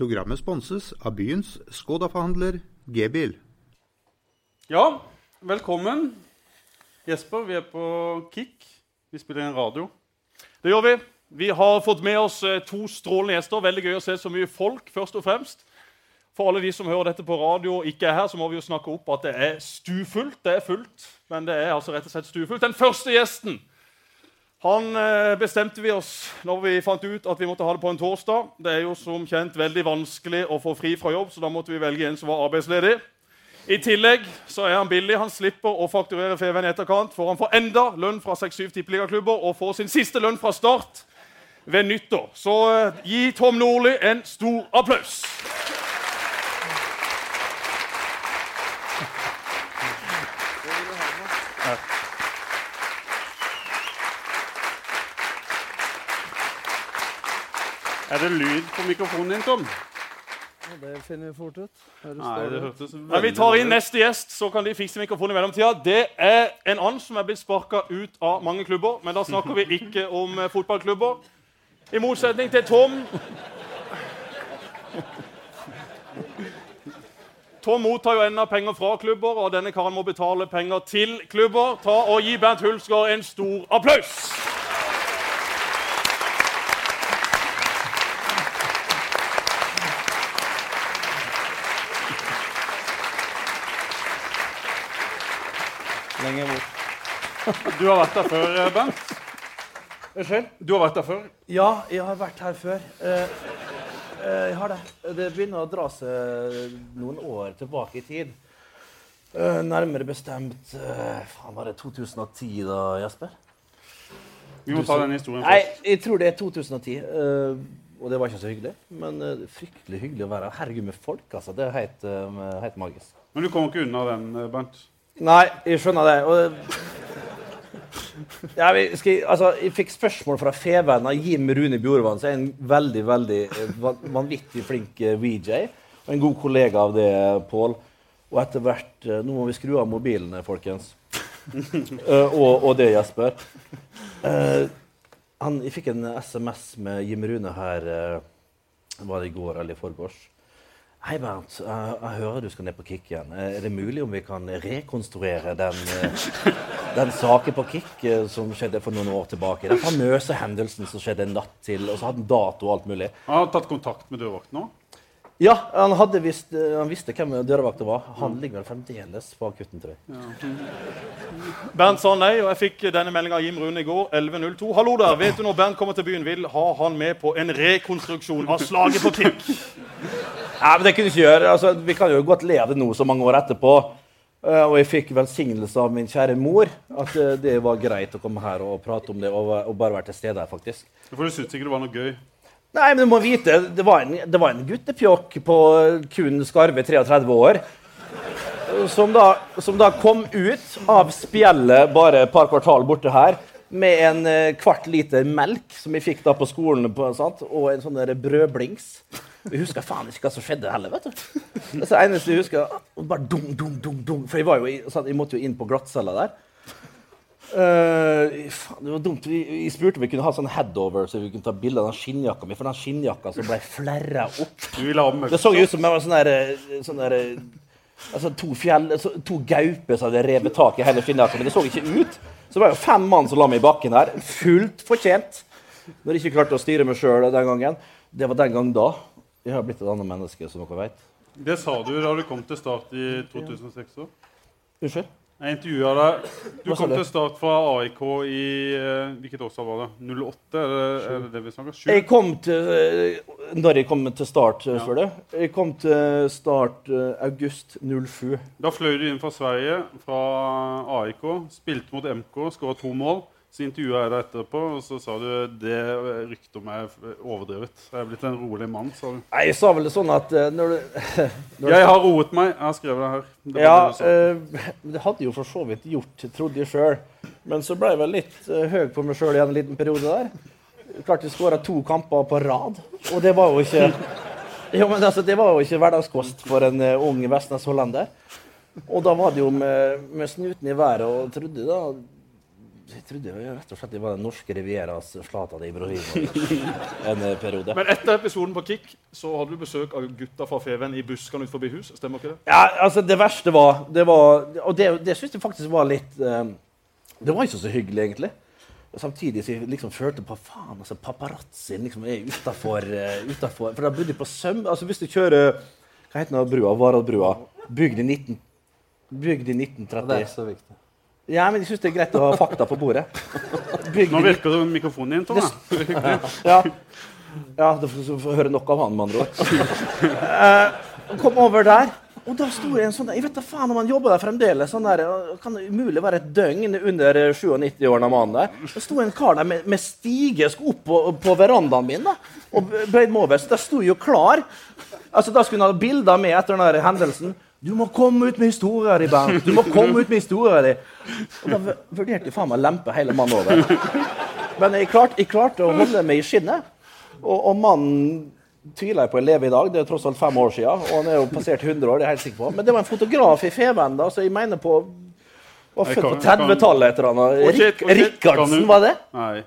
Programmet sponses av byens Skoda-forhandler G-bil. Ja, velkommen. Jesper, vi er på Kick. Vi spiller inn radio. Det gjør vi. Vi har fått med oss eh, to strålende gjester. Veldig gøy å se så mye folk, først og fremst. For alle de som hører dette på radio og ikke er her, så må vi jo snakke opp at det er stufullt. Det er fullt, men det er altså rett og slett stufullt. Den første gjesten han eh, bestemte vi oss når vi fant ut at vi måtte ha det på en torsdag. Det er jo som kjent veldig vanskelig å få fri fra jobb, så da måtte vi velge en som var arbeidsledig. I tillegg så er han billig. Han slipper å fakturere FVN i etterkant. for han får enda lønn fra 6-7 tippeligaklubber og får sin siste lønn fra start ved nyttår. Så eh, gi Tom Nordli en stor applaus. Er det lyd på mikrofonen din, Tom? Ja, det finner vi fort ut. Nei, det det. hørtes veldig Nei, Vi tar inn neste gjest, så kan de fikse mikrofonen i mellomtida. Det er en and som er blitt sparka ut av mange klubber, men da snakker vi ikke om eh, fotballklubber. I motsetning til Tom Tom mottar jo ennå penger fra klubber, og denne karen må betale penger til klubber. Ta og Gi Bernt Hulsker en stor applaus! Lenger bort. Du har vært der før, Bent? Bernt. Unnskyld? Du har vært der før. Ja, jeg har vært her før. Eh, eh, jeg har det. Det begynner å dra seg noen år tilbake i tid. Eh, nærmere bestemt eh, faen, Var det 2010 da, Jesper? Vi må ta den historien først. Nei, jeg tror det er 2010. eh, og det var ikke så hyggelig. Men eh, fryktelig hyggelig å være her. Herregud, med folk, altså. Det er helt, eh, helt magisk. Men du kommer ikke unna den, eh, Bernt. Nei, jeg skjønner det. Og, ja, vi skal, altså, jeg fikk spørsmål fra Feven av Jim Rune Bjorvann, som er en veldig veldig eh, vanvittig flink eh, VJ. Og en god kollega av det, Pål. Og etter hvert eh, Nå må vi skru av mobilene, folkens. uh, og, og det, Jesper. Uh, han, jeg fikk en SMS med Jim Rune her uh, Var det i går eller i forgårs? Hei, Bernt. Jeg, jeg hører du skal ned på Kick igjen. Eh, Er det mulig om vi kan rekonstruere den, eh, den saken på Kick eh, som skjedde for noen år tilbake? Den famøse hendelsen som skjedde en natt til, og så hadde han dato og alt mulig. Han har tatt kontakt med dørvakten nå. Ja, han, hadde visst, eh, han visste hvem dørvakta var. Han ligger vel fremdeles på akutten, tror jeg. Bernt sa nei, og jeg fikk denne meldinga av Jim Rune i går. 11.02. Hallo der. Vet du når Bernt kommer til byen, vil ha han med på en rekonstruksjon av slaget på Kick? Nei, men det kunne ikke gjøre. Altså, vi kan jo godt le av det nå, så mange år etterpå. Eh, og jeg fikk velsignelse av min kjære mor at eh, det var greit å komme her og prate om det og, bare være til stede her, faktisk. For du syntes ikke det var noe gøy? Nei, men du må vite, det var en, det var en guttepjokk på kun skarve 33 år. eh, Som da, som da kom ut av spjellet bare et par kvartal borte her med en eh, kvart liter melk som vi fikk da på skolen, på, og en sånn brødblings. Jeg husker faen ikke hva som skjedde heller. vet du. Det er det eneste jeg husker. Bare dum, dum, dum, dum. For jeg, var jo, jeg måtte jo inn på glattcella der. Uh, faen, det var dumt. Vi, vi spurte om vi kunne ha sånn headover, så vi kunne ta bilde av den skinnjakka mi. For den skinnjakka som ble flerra opp Du ville ha Det så ut som jeg var sånn der, eh, sånn der eh, altså to, fjell, så- to gauper som hadde revet tak i hele skinnjakka. Men det så ikke ut. Så det var jo fem mann som la meg i bakken her. Fullt fortjent. Når jeg ikke klarte å styre meg sjøl den gangen. Det var den gang da. Jeg har blitt et annet menneske, som dere vet. Det sa du da du kom til Start i 2006 òg. Unnskyld? Jeg intervjua deg. Du kom til Start fra AIK i eh, Hvilket årstall var det? 08? Er det, er det det vi snakker? Sju? Jeg kom til eh, Når jeg kom til start, eh, Ja. spør du? Jeg kom til start august 07. Da fløy du inn fra Sverige, fra AIK, spilte mot MK, skåra to mål. Så intervjua jeg deg etterpå, og så sa du det ryktet om meg er overdrevet. Jeg er blitt en rolig mann, sa du. Nei, Jeg sa vel det sånn at eh, når du når Jeg har roet meg. Jeg har skrevet det her. Det Ja, det eh, det hadde jo for så vidt gjort, trodde jeg sjøl. Men så ble jeg vel litt uh, høy på meg sjøl igjen en liten periode der. Klarte jeg skåra to kamper på rad, og det var jo ikke jo, men altså, Det var jo ikke hverdagskost for en uh, ung Vestnes hollender. Og da var det jo med, med snuten i været og trodde da jeg trodde jo rett og slett det var den norske Rivieras Zlatan Ibrahimovic en eh, periode. Men etter episoden på Kick så hadde du besøk av gutta fra Feven i buskene utenfor hus. Stemmer ikke det? Ja, altså Det verste var, det var Og det, det syns jeg faktisk var litt um, Det var ikke så hyggelig, egentlig. Og samtidig så jeg liksom følte på faen, altså paparazzoen liksom er utafor For da bodde jeg på Søm... Altså Hvis du kjører Hva heter den brua? Varaldbrua. Bygd i 19... Bygd i 1930. Det er så viktig. Ja, men jeg syns det er greit å ha fakta på bordet. Bygd Nå virker det mikrofonen din, Tom. Ja. ja du får høre nok av han, med andre ord. Eh, kom over der, og da sto det en sånn Jeg vet da faen om han jobber der fremdeles. Sånn der, eh, kan det umulig være et døgn under eh, 97 år, den mannen der. Det sto en kar der med, med stige opp på, på verandaen min da, og bøyd meg over. Så da sto jeg jo klar. Altså, Da skulle han ha bilder med etter den der hendelsen. Du må komme ut med historia di, Bernt. Du må komme ut med historia di. Og da vurderte jeg faen meg å lempe hele mannen over. Men jeg klarte, jeg klarte å holde meg i skinnet. Og, og mannen tviler jeg på å leve i dag. Det er tross alt fem år siden. Og han er jo passert 100 år. det er jeg helt sikker på. Men det var en fotograf i Feven da, så jeg mener på var født på 30-tallet etter eller Kjet- Rikardsen, var det? Nei.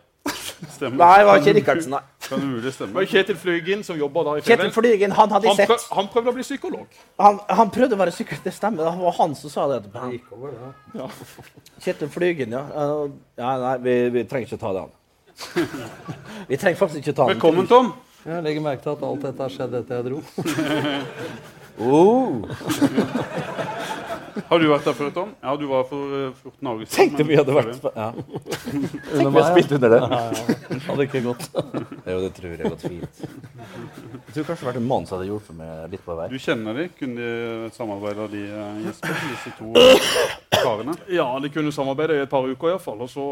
Stemmer. Nei, det var ikke Rikardsen. nei. Kan umulig stemme. Men Kjetil Flygen, som jobber da i Kjetil Feven, Flygen, han hadde han, jeg prøv, sett. han prøvde å bli psykolog. Han, han prøvde å være psykolog, det stemmer. Det var han som sa det. Det gikk over, det. Ja. Kjetil Flygen, ja. Uh, ja nei, vi, vi trenger ikke ta det, han. Vi trenger faktisk ikke ta den. Velkommen, Tom. Jeg legger merke til at alt dette har skjedd etter jeg dro. Oh, Har du vært der før, Tom? Ja, du var for eh, 14 år siden. tenkte men- vi hadde vært ja. Tenk vi har spilt under det. Hadde ikke gått. Jo, det tror jeg har gått fint. Jeg tror kanskje det hadde vært en mann som hadde hjulpet meg litt på vei. Du kjenner de? Kunne de samarbeida, de eh, Jesper? Disse to karene? Ja, de kunne samarbeide i et par uker iallfall. Og så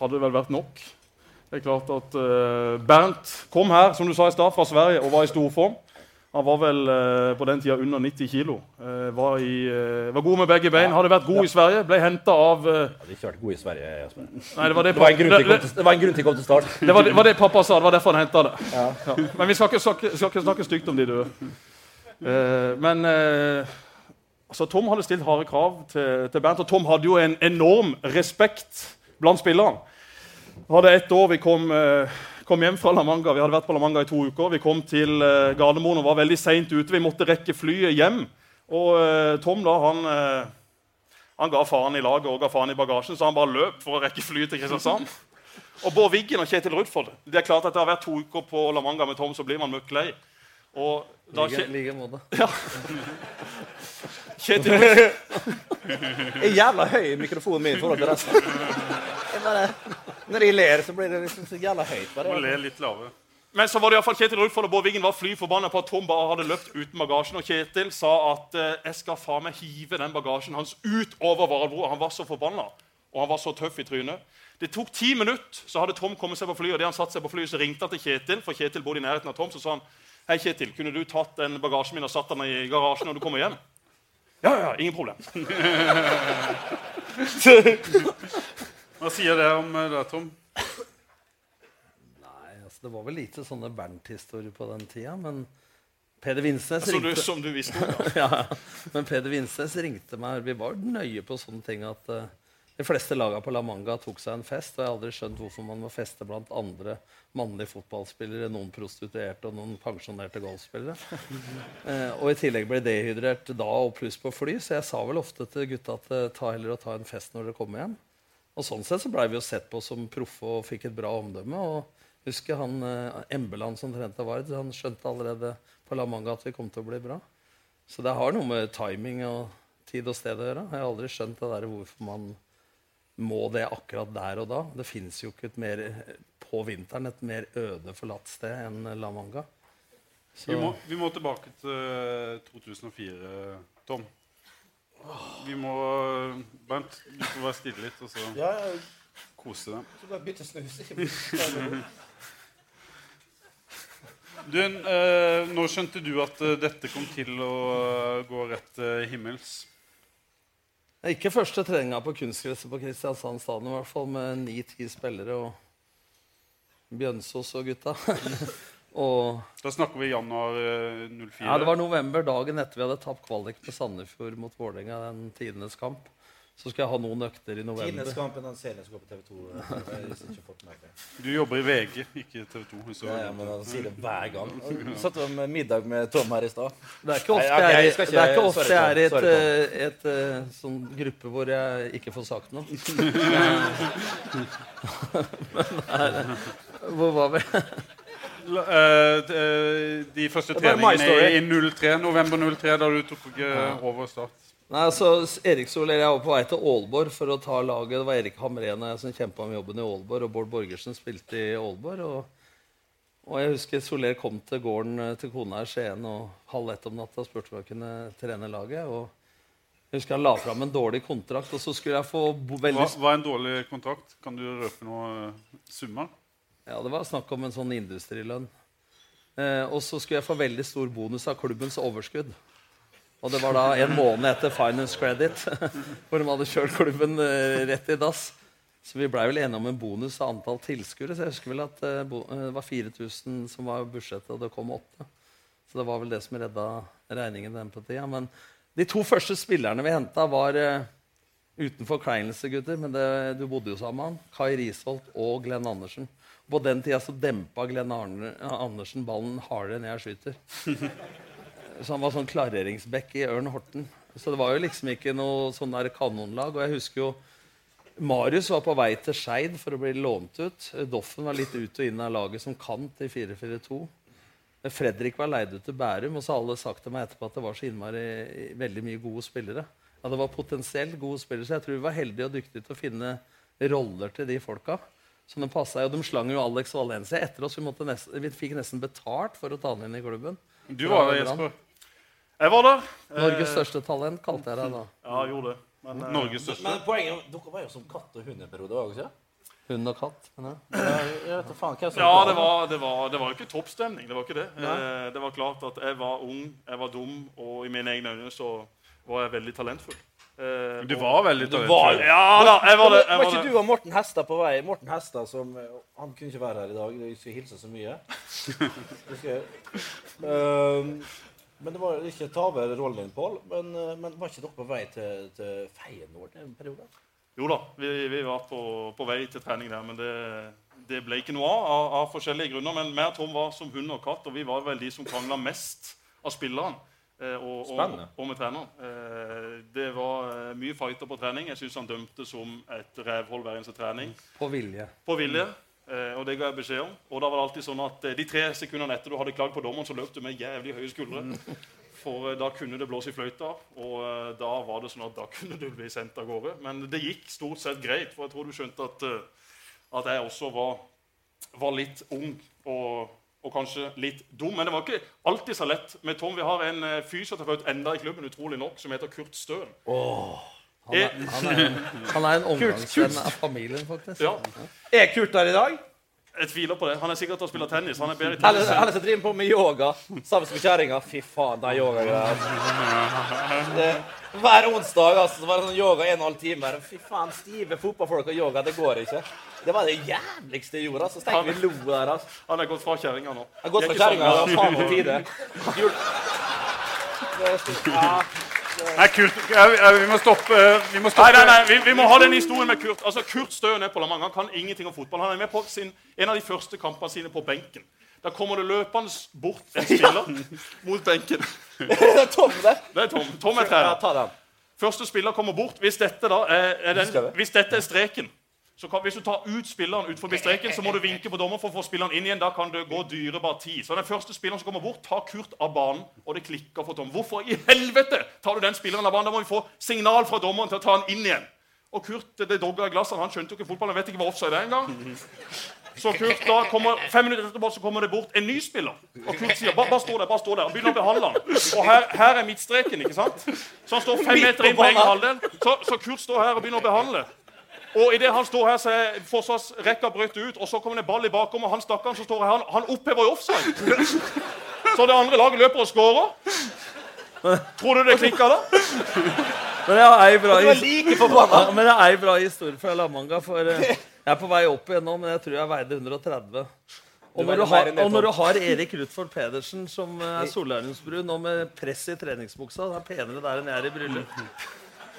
hadde det vel vært nok. Det er klart at eh, Bernt kom her som du sa i stad, fra Sverige og var i storform. Han var vel eh, på den tida under 90 kg. var, eh, var god med begge bein. Hadde vært god i Sverige. Ble henta av eh, Jeg hadde ikke vært god i Sverige. Jasper. Nei, det var det, Det var en grunn til, det, jeg kom til, det var en grunn til jeg kom til start. det, var, det var det pappa sa. Det var derfor han henta det. Ja. Men vi skal ikke, snakke, skal ikke snakke stygt om de døde. Eh, men eh, altså, Tom hadde stilt harde krav til, til Bernt, og Tom hadde jo en enorm respekt blant spillerne. Hadde ett år vi kom, eh, kom hjem fra La Manga. Vi hadde vært på La Manga i to uker. Vi kom til uh, Gardermoen og var veldig seint ute. Vi måtte rekke flyet hjem. Og uh, Tom da, han, uh, han ga faen i laget og ga faen i bagasjen, så han bare løp for å rekke flyet til Kristiansand. Og Bård Wiggen og Kjetil Rudford Det er klart at det har vært to uker på La Manga med Tom, så blir man møkk lei. Og da Like, like måte. Kjetil Rudford Jeg er jævla høy i mikrofonen min i forhold til resten. Jeg bare, når de ler, så blir det liksom så jævla høyt. Bare. le litt lave. Men så var det i hvert fall Kjetil Rugfold og Bård Wiggen var fly forbanna på at Tom bare hadde løpt uten bagasjen. Og Kjetil sa at eh, jeg skal faen meg hive den bagasjen hans ut over Varadbro. Han var så forbanna, og han var så tøff i trynet. Det tok ti minutter, så hadde Tom kommet seg på flyet. Og det han satt seg på flyet, så ringte han til Kjetil, for Kjetil bodde i nærheten av Tom. Så sa han Hei, Kjetil, kunne du tatt den bagasjen min og satt den i garasjen når du kommer hjem? Ja, ja, ingen problem. Hva sier det om deg, det, Tom? Nei, altså, det var vel lite sånne Bernt-historier på den tida, men Peder Vinsnes du, ringte som du visste om. ja, men Peder Vinsnes ringte meg. Vi var nøye på sånne ting at uh, de fleste lagene på La Manga tok seg en fest. Og jeg har aldri skjønt hvorfor man må feste blant andre mannlige fotballspillere, noen prostituerte og noen pensjonerte golfspillere. Eh, og i tillegg ble dehydrert da og pluss på fly, så jeg sa vel ofte til gutta at eh, ta heller å ta en fest når dere kommer hjem. Og sånn sett så blei vi jo sett på som proffe og fikk et bra omdømme. og husker han eh, Embeland som trente Vard, han skjønte allerede på La Manga at vi kom til å bli bra. Så det har noe med timing og tid og sted å gjøre. Jeg har aldri skjønt det der hvorfor man må det akkurat der og da. Det fins jo ikke et mer på vinteren et mer øde forlatt sted enn La Manga. Så, Vi må, vi må tilbake til eh, 2004, Tom. Vi må Bernt, du får være stille litt og så Ja, kose deg. så bare bytte snus. Du, eh, nå skjønte du at eh, dette kom til å eh, gå rett eh, himmels. Det er ikke første treninga på kunstgresset på Kristiansand stadion, i hvert fall med ni-ti spillere og Bjønsås og gutta. Og Da snakker vi januar eh, 04. Ja, Det var november, dagen etter vi hadde tapt kvalik med Sandefjord mot Vålerenga, den tidenes kamp. Så skal jeg ha noen økter i Tidenes november. kamp er den serien som går på TV 2. Jeg har ikke fått med meg. Du jobber i VG, ikke TV 2. hvis Ja, ja, men han sier det hver gang. Og Satt om med middag med Tom her i stad. Det er ikke ofte Nei, jeg, jeg ikke- det er ikke ofte sorry, jeg er i et, eh, et, eh, sånn gruppe hvor jeg ikke får sagt noe. Men her, hvor var vi? Eh, eh, de første Det var my treningene i 03, november 03, da du tok eh, over Start. Nei, altså, Erik Soler, Jeg var på vei til Aalborg for å ta laget. Det var Erik Hamrena som kjempa om jobben i Aalborg. Og Bård Borgersen spilte i Aalborg. Og, og jeg husker Soler kom til gården til kona i Skien og halv ett om natta og spurte om jeg kunne trene laget. Og jeg husker han la fram en dårlig kontrakt, og så skulle jeg få veldig Hva hva er en dårlig kontrakt? Kan du røpe noe summer? Ja, det var snakk om en sånn industrilønn. Eh, og så skulle jeg få veldig stor bonus av klubbens overskudd. Og det var da en måned etter Finance Credit, hvor de hadde kjørt klubben eh, rett i dass. Så vi blei vel enige om en bonus av antall tilskuere. Så jeg husker vel at eh, eh, det var 4000 som var budsjettet, og det kom åtte. Så det var vel det som redda regningen den på tida. Men de to første spillerne vi henta, var utenfor uten forkleinelse, gutter, men det, du bodde jo sammen med han. Kai Risholt og Glenn Andersen. På den tida så dempa Glenn Arne, Andersen ballen hardere enn jeg skyter. Så han var sånn klareringsbekk i Ørn Horten. Så det var jo liksom ikke noe sånn der kanonlag. Og jeg husker jo Marius var på vei til Skeid for å bli lånt ut. Doffen var litt ut og inn av laget som kant i 4-4-2. Fredrik var leid ut til Bærum, og så har alle sagt til meg etterpå at det var så innmari veldig mye gode spillere. Ja, det var potensielt gode spillere, så jeg tror vi var heldige og dyktige til å finne roller til de folka. Så de passet, og de slang jo Alex Valencia etter oss. Vi, måtte nesten, vi fikk nesten betalt for å ta han inn i klubben. Du var der, Jesper. Jeg var der. Norges største talent, kalte jeg deg da. Ja, jeg gjorde det. Men, eh, Norges største. Men poenget Dere var jo som katt og hund en periode òg, ikke Hund og katt. Men. Ja, jeg vet faen hva Ja, det var, det, var, det var jo ikke toppstemning. Det var ikke det. Eh, det var klart at jeg var ung, jeg var dum, og i mine egne øyne så var jeg veldig talentfull. Eh, Du var veldig var talentfull. Ja da, jeg var det. Jeg Var var ikke du og Morten Hestad på vei? Morten Hestad som eh, Han kunne ikke være her i dag. Jeg skulle hilse så mye. Um, men det var ikke ta over rollen din, Pål. Men, eh, men var ikke dere på vei til, til Feyenoord en periode? Jo da, vi, vi var på, på vei til trening der, men det, det ble ikke noe av, av av forskjellige grunner. Men meg og Tom var som hund og katt, og vi var vel de som krangla mest av spillerne. Eh, Og, og, og med treneren. Eh, Det var eh, mye fighter på trening. Jeg syns han dømte som et rævhold hver eneste trening. På vilje. På vilje. Og det ga jeg beskjed om. Og da var det alltid sånn at de tre sekundene etter du hadde klagd på dommeren, så løp du med jævlig høye skuldre. For eh, da kunne det blåse i fløyta, og da var det sånn at da kunne du bli sendt av gårde. Men det gikk stort sett greit, for jeg tror du skjønte at, at jeg også var, var litt ung og, og kanskje litt dum. Men det var ikke alltid så lett med Tom. Vi har en eh, fysioterapeut enda i klubben, utrolig nok, som heter Kurt Støen. Han er, han er, han er en omgangsvenn av familien, faktisk. Ja, Er Kurt der i dag? Jeg tviler på det. Han er sikkert til å spille tennis. Han er bedre i tennis. enn- eller så driver han på med yoga sammen med kjerringa. Fy faen, den yogagreia. Hver onsdag altså, så var det sånn yoga en og en halv time. Fy faen, stive fotballfolk og yoga, det går ikke. Det var det jævligste gjorde. altså. Så tenkte vi lo der. altså. Han er gått fra kjerringa nå. Han har gått fra er for kjerringa. Faen på tide. Jul- Det- Ja. Nei, Kurt, vi- må stoppe. Vi må Nei, stoppe. nei, nei, vi, vi må ha den historien med Kurt. Altså, Kurt står jo ned på La Manga. Han kan ingenting om fotball. Han er med på sin, en av de første kampene sine på benken. Da kommer det løpende bort en spiller mot benken. Det er Tom, det. Det er Tom. Tom er Ja, trener. den. Første spiller kommer bort. Hvis dette, da er, er, den, hvis dette er streken kan, Hvis du tar ut spilleren ut forbi streken, så må du vinke på dommeren for å få spilleren inn igjen. Da kan det gå dyrebar tid. Så den første spilleren som kommer bort, tar Kurt av banen, og det klikker for Tom. Hvorfor i helvete tar du den spilleren av banen? Da må vi få signal fra dommeren til å ta han inn igjen. Og Kurt det dogga i glasset. Han skjønte jo ikke fotballen, vet ikke hva offside er engang. Så Kurt da kommer, Fem minutter etterpå så kommer det bort en ny spiller. Og Kurt sier bare, bare stå der. bare stå der. og begynner å behandle han. Og her, her er midtstreken. ikke sant? Så han står fem meter inn på egen halvdel. Så, så Kurt står her og begynner å behandle. Og idet han står her, så er forsvarsrekka brøt ut, og så kommer det en ball i bakom, og han stakkaren som står her, han, han opphever i offside. Så det andre laget løper og scorer. Tror du det klikka da? Men jeg har ei bra, like. Ja, ei bra historie fra La Manga. For eh, jeg er på vei opp igjen nå, men jeg tror jeg veide 130. Og når du, har, og når du har Erik Rutford Pedersen som eh, er solariumsbrun og med press i treningsbuksa Det er penere der enn jeg er i bryllup.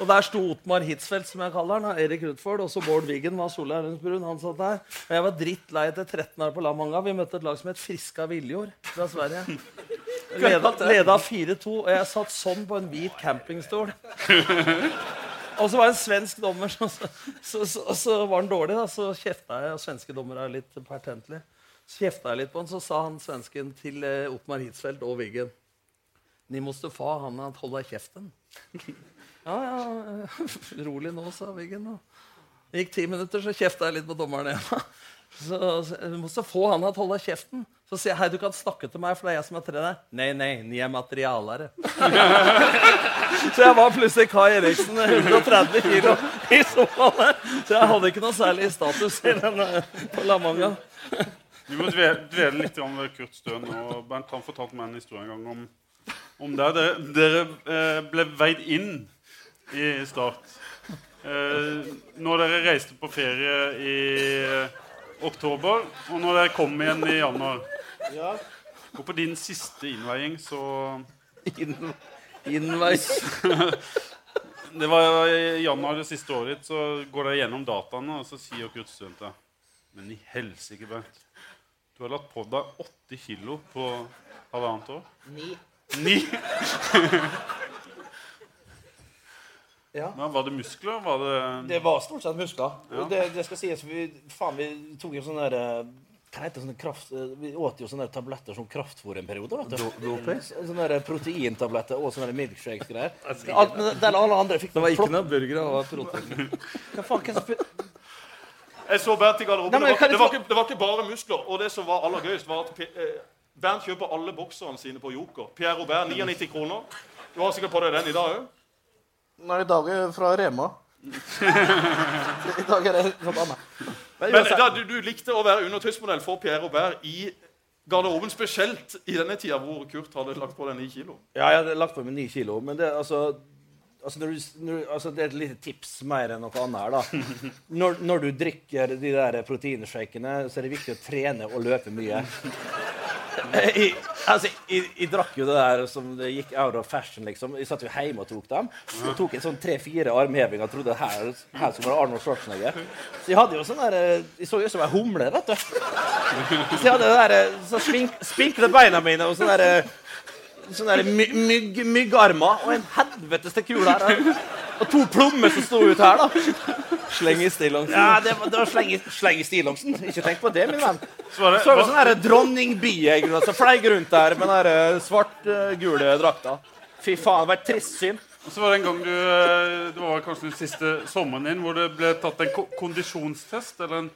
Og der sto Otmar Hitzfeldt, som jeg kaller han, Erik Rudford. Og så Bård Wiggen var Solheimsbrun. Han satt der. Og jeg var drittlei etter 13 år på La Manga. Vi møtte et lag som het Friska Viljord fra Sverige. Leda, leda 4-2, og jeg satt sånn på en hvit campingstol. Og så var det en svensk dommer, så, så, så, så, så var han dårlig. da, Så kjefta jeg, og svenske dommere er litt pertentlige. Så kjefta jeg litt på han, så sa han svensken til eh, Otmar Hitzfeldt og Wiggen Ni måste fa han att hålla käften. Ja, ja, rolig nå, sa Wiggen. Det gikk ti minutter, så kjefta jeg litt på dommeren igjen. Så, så få han å holde kjeften. Så sier jeg hei, du kan snakke til meg, for det er jeg som er trener. Nei, nei, ni er materialere. så jeg var plutselig Kai Eriksen, 130 kilo i sofaen. Så jeg hadde ikke noe særlig status i den eh, på Lamanga Vi må dvele, litt om Kurt Støen. og Bernt han fortalte meg en historie en gang om, om det. Dere, dere eh, ble veid inn i Start. Eh, når dere reiste på ferie i oktober, og når dere kom igjen i januar. Ja. Og på din siste innveiing så In, innveis. Det var i januar det siste året ditt, så går dere gjennom dataene, og så sier dere Støen Men i helsike, Bernt. Du har lagt på deg 80 kilo på halvannet år. Ni. Ni? Ja. Men var det muskler? Var det Det var stort sett muskler. Ja. Og Det, det skal sies, vi, faen, vi tok jo sånne der, eh, hva heter sånne kraft, eh, Vi åt jo sånne der tabletter som kraftfôr en periode. vet du. Sånne der proteintabletter og sånne der milkshakes-greier. Alt- men Der alle andre fikk Det var ikke noe burgere. Det var protein. Hva faen, hva som Jeg så Bernt i garderoben. Nei, men det, var, kan jeg det, var få- ikke, det var ikke bare muskler. Og det som var aller gøyest, var at eh, Bernt kjøper alle bokserne sine på Joker. Pierre Robert, 99 kroner. Du har sikkert på deg den i dag òg? Nei, i dag er det fra Rema. I dag er det sånn annet. Men Men da, du, du likte å være undertøysmodell for Pierre Robert i garderoben, spesielt i denne tida hvor Kurt hadde lagt på deg ni kilo. Ja, jeg hadde lagt på meg ni kilo, men det, altså, altså, når du, når, altså, det er et lite tips mer enn noe annet her. da. Når, når du drikker de der proteinshakene, så er det viktig å trene og løpe mye. Jeg, altså, jeg, jeg drakk jo det der som det gikk out of fashion. liksom. Jeg satt jo hjemme og tok dem. Jeg tok en sånn tre-fire armhevinger og trodde her, her skulle være Arnold Schwarzenegger. Så jeg hadde jo sånn der, eh, jeg så jo ut som ei humle, vet du. Så jeg hadde det der, eh, så spink, spinkle beina mine og sånn der, eh, sånne der my mygg, myggarmer og en helvetes til kul her. Og, og to plommer som sto ut her, da. Sleng i stillongsen. Ja, det var, det var sleng, i, sleng i stillongsen. Ikke tenk på det, min venn. Så var det, Så var det sånn her dronningbie som fløy rundt der med den svart-gule drakta. Fy faen, det var et trist syn. så var det en gang du eh, Det var kanskje den siste sommeren din hvor det ble tatt en kondisjonstest eller en,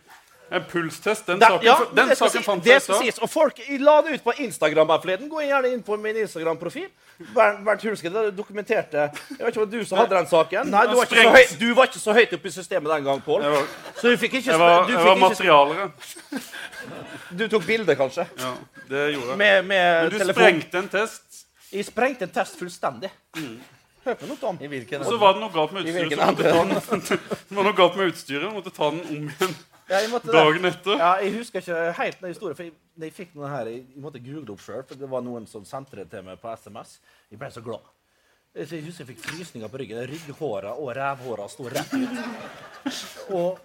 en pulstest. Den da, saken, ja, den det saken si- fant det jeg i stad. Og folk la det ut på Instagram her forleden. Gå gjerne inn på min Instagram-profil. Bernt det dokumenterte Jeg vet ikke om du som hadde den saken. Nei, du var ikke så, høy, du var ikke så høyt oppe i systemet den gang, Pål. Så du fikk ikke jeg var, jeg var materialere. Du tok bilde, kanskje? Ja, det gjorde jeg. Med, med Men du telefon. sprengte en test. Jeg sprengte en test fullstendig. Hør på noe, Tom. Og så var det noe galt med utstyret. Så måtte ta den, det var noe galt med utstyret. Måtte ta den om igjen Ja, dagen etter. Ja, jeg husker ikke helt den historien, for jeg, jeg fikk noe her, jeg, jeg måtte google opp sjøl, for det var noen som sendte det til meg på SMS. Jeg ble så glad. Jeg jeg husker jeg fikk frysninger på ryggen. Rygghåra og rævhåra sto rett ut. Og,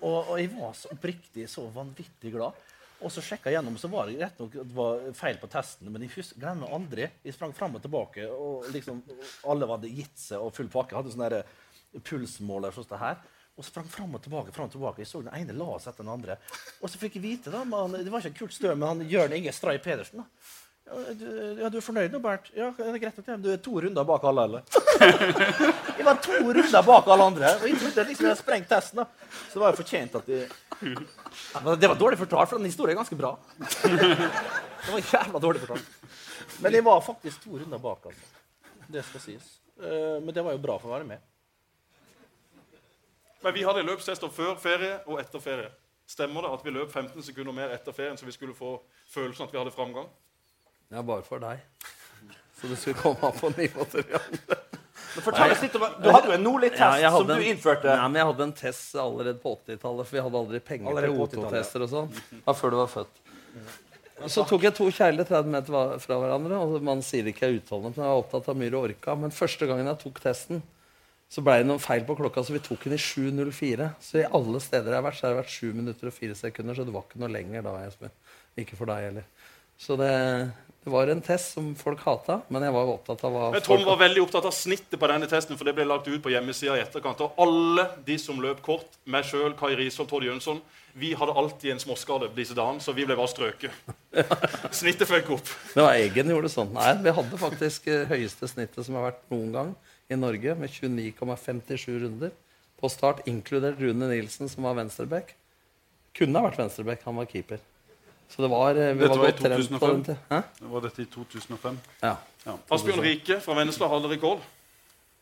og, og jeg var så oppriktig så vanvittig glad. Og så sjekka jeg gjennom, så var det rett nok det var feil på testen. Men jeg glemmer aldri. Jeg sprang fram og tilbake, og liksom alle hadde gitt seg og full pakke. Jeg Hadde sånn pulsmåler som det her. Og sprang fram og tilbake. frem og tilbake. Jeg så den ene la seg etter den andre. Og så fikk jeg vite, da, men han, det var ikke Kurt Stø, men han Jørn Inge Stray Pedersen. da. Ja, du, ja, du er fornøyd nå, Bernt? Ja, det er greit nok det. Du er to runder bak alle, eller? jeg var to runder bak alle andre, og jeg trodde liksom jeg hadde sprengt testen. da. Så det var jo fortjent at de... Men Det var dårlig fortalt, for den historien er ganske bra. Det var jævla dårlig fortalt. Men jeg var faktisk to runder bak, altså. Det skal sies. Eh, Men det var jo bra for å være med. Men vi hadde løpstester før ferie og etter ferie. Stemmer det at vi løp 15 sekunder mer etter ferien, så vi skulle få følelsen at vi hadde framgang? Ja, bare for deg. Så du skulle komme opp på nivåmateriale. Men fortell oss litt om, Du hadde jo en Nordli-test Ja, som du en- innførte. Nei, men jeg hadde en test allerede på 80-tallet, for vi hadde aldri penger Allerede til på 80-tallet, O2-tester og sånn. Ja, før du var født. Så tok jeg to kjegler 30 meter fra hverandre. og Man sier ikke jeg er utholdende, men jeg var opptatt av myr og orka. Men første gangen jeg tok testen, Så ble det noen feil på klokka, så vi tok den i 7.04. Så i alle steder jeg har vært, så har det vært 7 minutter og 4 sekunder. Så det var ikke noe lenger da, Espen. Ikke for deg heller. Så det, det var en test som folk hata, men jeg var jo opptatt av hva Men Tom var veldig opptatt av snittet på denne testen, for det ble lagt ut på hjemmesida i etterkant. Og alle de som løp kort, meg sjøl, Kai Risholt, Tord Jønsson, vi hadde alltid en småskade disse dagene, så vi ble bare strøket. Snittet føk opp. Det var Eggen gjorde sånn. Nei, vi hadde faktisk eh, høyeste snittet som har vært noen gang i Norge, med 29,57 runder på start, inkludert Rune Nilsen, som var venstreback. Kunne ha vært venstreback, han var keeper. Så det var, eh, vi Dette var var i godt trent på 2005? Det Var dette i 2005? Ja. Ja. Asbjørn Rike fra Vennesla hadde rekord.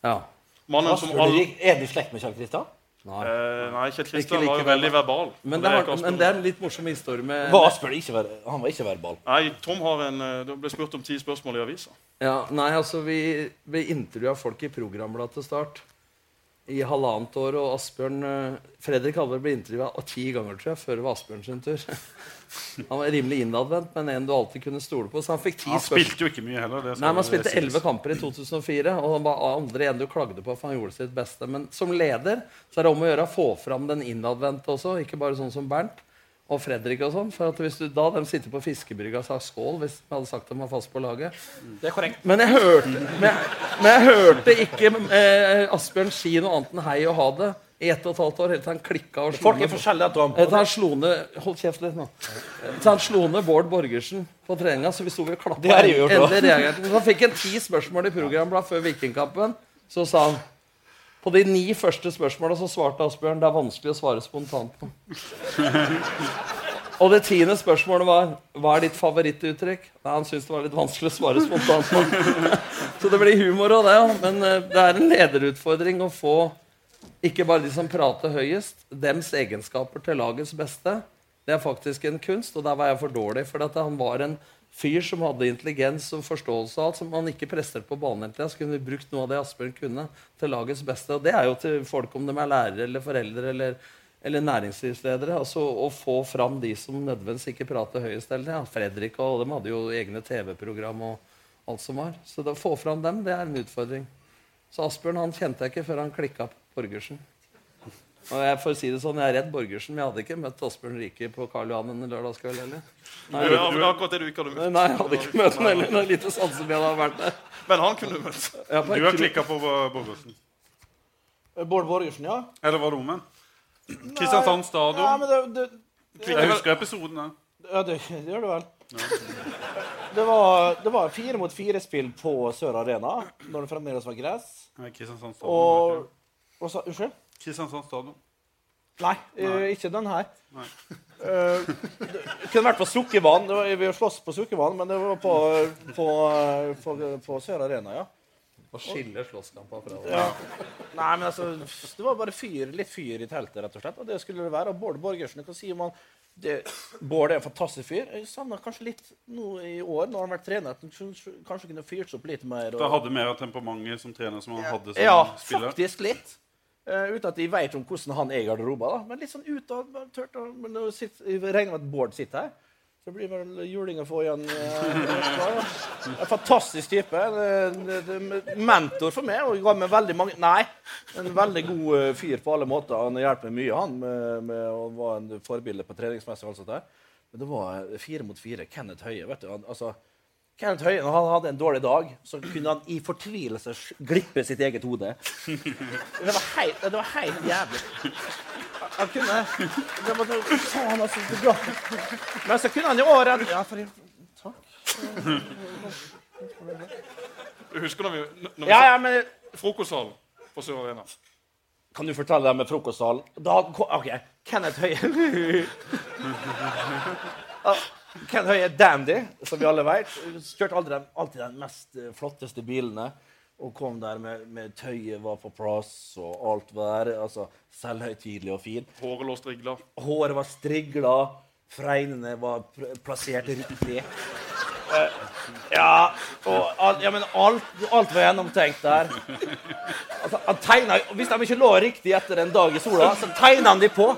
ja. Mannen som alle Er du i slekt med Kjell Kristian? Nei. eh, Nei, Kjell Kristian like var jo verbal. veldig verbal. Men det, er har, men det er en litt morsom historie med Var ikke ver Han var ikke verbal. Nei, Tom har en eh, Det ble spurt om ti spørsmål i avisa. Ja, nei, altså Vi, vi intervjua folk i programbladet til start i halvannet år. Og Asbjørn eh, Fredrik Halvor ble intervjua ti ganger tror jeg, før det var Asbjørn sin tur. Han var rimelig innadvendt, men en du alltid kunne stole på. Så han fikk ti Han spilte jo ikke mye heller. Det Nei, Man det spilte elleve kamper i 2004, og han var aldri en du klagde på. for han gjorde sitt beste. Men som leder så er det om å gjøre å få fram den innadvendte også, ikke bare sånn som Bernt og Fredrik. og sånn, for at hvis du, Da de sitter på fiskebrygga og sa skål hvis de hadde sagt de var fast på laget. Det er korrekt. Men jeg hørte, men jeg, men jeg hørte ikke eh, Asbjørn si noe annet enn hei og ha det i ett og et halvt år. Helt til han klikka og slo Folk er forskjellige. Til han slo ned Hold kjeft litt nå. Til han slo ned Bård Borgersen på treninga, så vi sto og klappa. Han fikk en ti spørsmål i programbladet før Vikingkampen. Så sa han på de ni første spørsmåla så svarte Asbjørn det er vanskelig å svare spontant på. Og det tiende spørsmålet var hva er ditt favorittuttrykk. Nei, Han syntes det var litt vanskelig å svare spontant. Så det blir humor av det. Men eh, det er en lederutfordring å få ikke bare de som prater høyest, dems egenskaper til lagets beste. Det er faktisk en kunst, og der var jeg for dårlig. For han var en fyr som hadde intelligens og forståelse av alt, som han ikke presterte på banen tida. Så kunne vi brukt noe av det Asbjørn kunne, til lagets beste. Og det er jo til folk, om de er lærere eller foreldre eller, eller næringslivsledere. altså Å få fram de som nødvendigvis ikke prater høyest. Eller, ja, Fredrik og de hadde jo egne TV-program og alt som var. Så å få fram dem, det er en utfordring. Så Asbjørn han kjente jeg ikke før han klikka på Borgersen. Og jeg får si det sånn, jeg er redd Borgersen, men jeg hadde ikke møtt Asbjørn Rike på Karl Johan en lørdagskveld heller. Det er akkurat det du ikke hadde møtt. Nei, jeg hadde ikke møtt ham heller. Det er lite sannsynlig jeg hadde vært der. Men han kunne du møtt. Du har klikka på Borgersen. Bård Borgersen, ja. Eller var det omvendt? Kristiansand Ja, stadion. men det, det, Jeg husker episoden. der. ja, det, det gjør du vel. Det var, det var fire mot fire-spill på Sør Arena når det fremdeles var gress. Kristiansand stadion. Og, ikke sa Unnskyld? Kristiansand stadion. Nei, eh, ikke den her. Nei. Eh, det kunne vært på Sukkervann. Vi har vi sloss på Sukkervann, men det var på, på, på, på Sør Arena, ja. Å skille slåsskamper fra ja. Nei, men altså, det var bare fyr, litt fyr i teltet, rett og slett. Og det skulle det være. Og Bård Borgersen, hva sier man? Det, Bård er en fantastisk fyr. Jeg savna kanskje litt nå i år, når han har vært trener, at han kanskje kunne fyrt seg opp litt mer. Da hadde mer temperament som trener som han hadde som Ja, spiller. faktisk litt. Eh, uten at de vet om hvordan han er i garderoben. Men litt sånn utad. tørt Men nå sitter- jeg regner med at Bård sitter her. Så det blir vel juling å få igjen. eh, en fantastisk type. En, en, en mentor for meg. Og ga meg veldig mange Nei, en veldig god eh, fyr på alle måter. Han hjelper mye, han, med, med å være en forbilde på treningsmessig. og alt sånt der. Men det var eh, fire mot fire. Kenneth Høie. vet du. Han, altså, Kenneth Høie, når han hadde en dårlig dag, så kunne han i fortvilelse glippe sitt eget hode. Det var helt, det var helt jævlig. Han kunne det var, Faen, altså. det bra. Men så kunne han jo året... redde Ja, for Takk. Du husker når vi, når vi Ja, ja, men frokostsalen på Sør Arena? Kan du fortelle det med frokostsalen? Da, OK. Kenneth Høie Kenneth Høie er dandy, som vi alle vet. Kjørte aldri alltid de mest eh, flotteste bilene. Og kom der med, med tøyet var på plass, og alt var. Altså, Selvhøytidelig og fin. Håret lå strigla. Håret var strigla, fregnene var plassert riktig. Eh, ja, og al ja, men alt, alt var gjennomtenkt der. Altså, han tegnet, hvis de ikke lå riktig etter en dag i sola, så tegna han de på.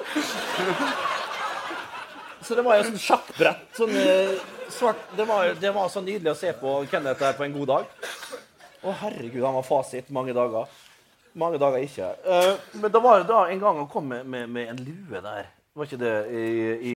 Så det var jo sånn sjakkbrett. Sånn, eh, svart, det, var, det var så nydelig å se på Kenneth der på en god dag. Å, herregud, han var fasit mange dager. Mange dager ikke. Eh, men da var det da en gang han kom med, med, med en lue der. Var ikke det i, i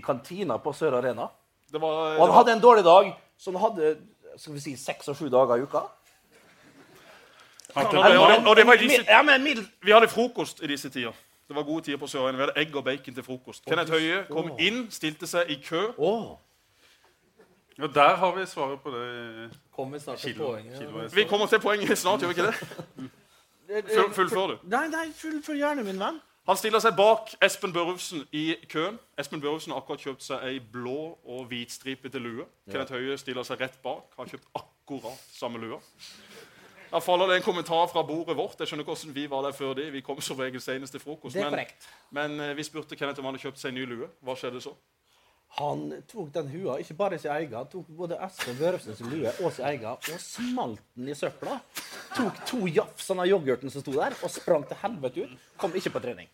kantina på Sør Arena. Det var, Og han hadde en dårlig dag, så han hadde skal vi si, seks og sju dager i uka. og, og, det, og det var disse, Ja, men. Vi hadde frokost i disse tider. Det var gode tider på Sør Arena Vi hadde egg og bacon til frokost. Kenneth Høie kom inn, stilte seg i kø. Oh. Ja, der har vi svaret på det. Kommer vi snart til poenget. Ja. Vi kommer til poenget snart, gjør vi ikke det? Fullfør du. Nei, nei, fullfør gjerne, min venn. Han stiller seg bak Espen Børufsen i køen. Espen Børufsen har akkurat kjøpt seg ei blå og hvitstripete lue. Kenneth Høie stiller seg rett bak. Har kjøpt akkurat samme lue. Da faller det en kommentar fra bordet vårt. Jeg skjønner ikke hvordan Vi var der før det. Vi kom som regel senest til frokost. Det er Men, men eh, vi spurte Kenneth om han hadde kjøpt seg en ny lue. Hva skjedde så? Han tok den hua, ikke bare sin egen, han tok både Espen Børufsen sin lue og sin egen, og smalt den i søpla. Tok to jafs av yoghurten som sto der, og sprang til helvete ut. Kom ikke på trening.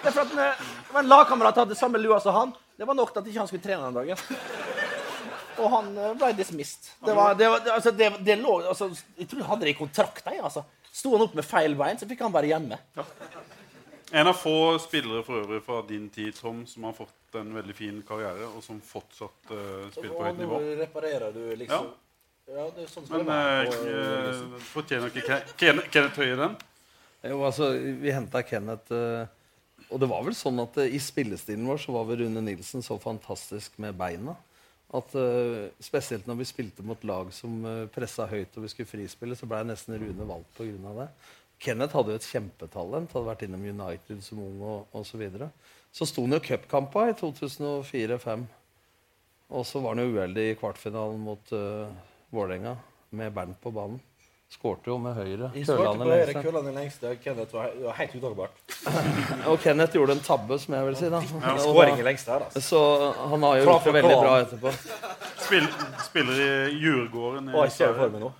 Det er for at en, lagkamerat hadde samme lua som han. Det var nok til at ikke han skulle trene den dagen. Og han eh, ble dismissed. Det, var, det, var, altså, det, det lå altså, Jeg tror han hadde det i kontrakta. Altså. Sto han opp med feil bein, så fikk han være hjemme. En av få spillere for øvrig fra din tid, Tom, som har fått en veldig fin karriere, og som fortsatt uh, spiller på høyt nivå. reparerer du liksom Ja, det er sånn Men uh, fortjener ikke Ken- Ken- Kenneth Høie den? Jo, altså, vi henta Kenneth uh, Og det var vel sånn at uh, i spillestilen vår så var vel Rune Nilsen så fantastisk med beina. At uh, Spesielt når vi spilte mot lag som uh, pressa høyt og vi skulle frispille, så ble nesten Rune valgt pga. det. Kenneth hadde jo et kjempetalent, hadde vært innom United som ung og osv. Så, videre. så sto han jo cupkampa i 2004-2005. Og så var han jo uheldig i kvartfinalen mot uh, Vålerenga med Bernt på banen. Skårte jo med høyre. Kølene lengste. Kølane lengste. Kenneth var, var helt utagbart. Og Kenneth gjorde en tabbe, som jeg vil si. da. Og Skåring i lengste her, altså. Så han har jo gjort det veldig bra etterpå. Spill, spiller i Djurgården Å, jeg ser for meg nå.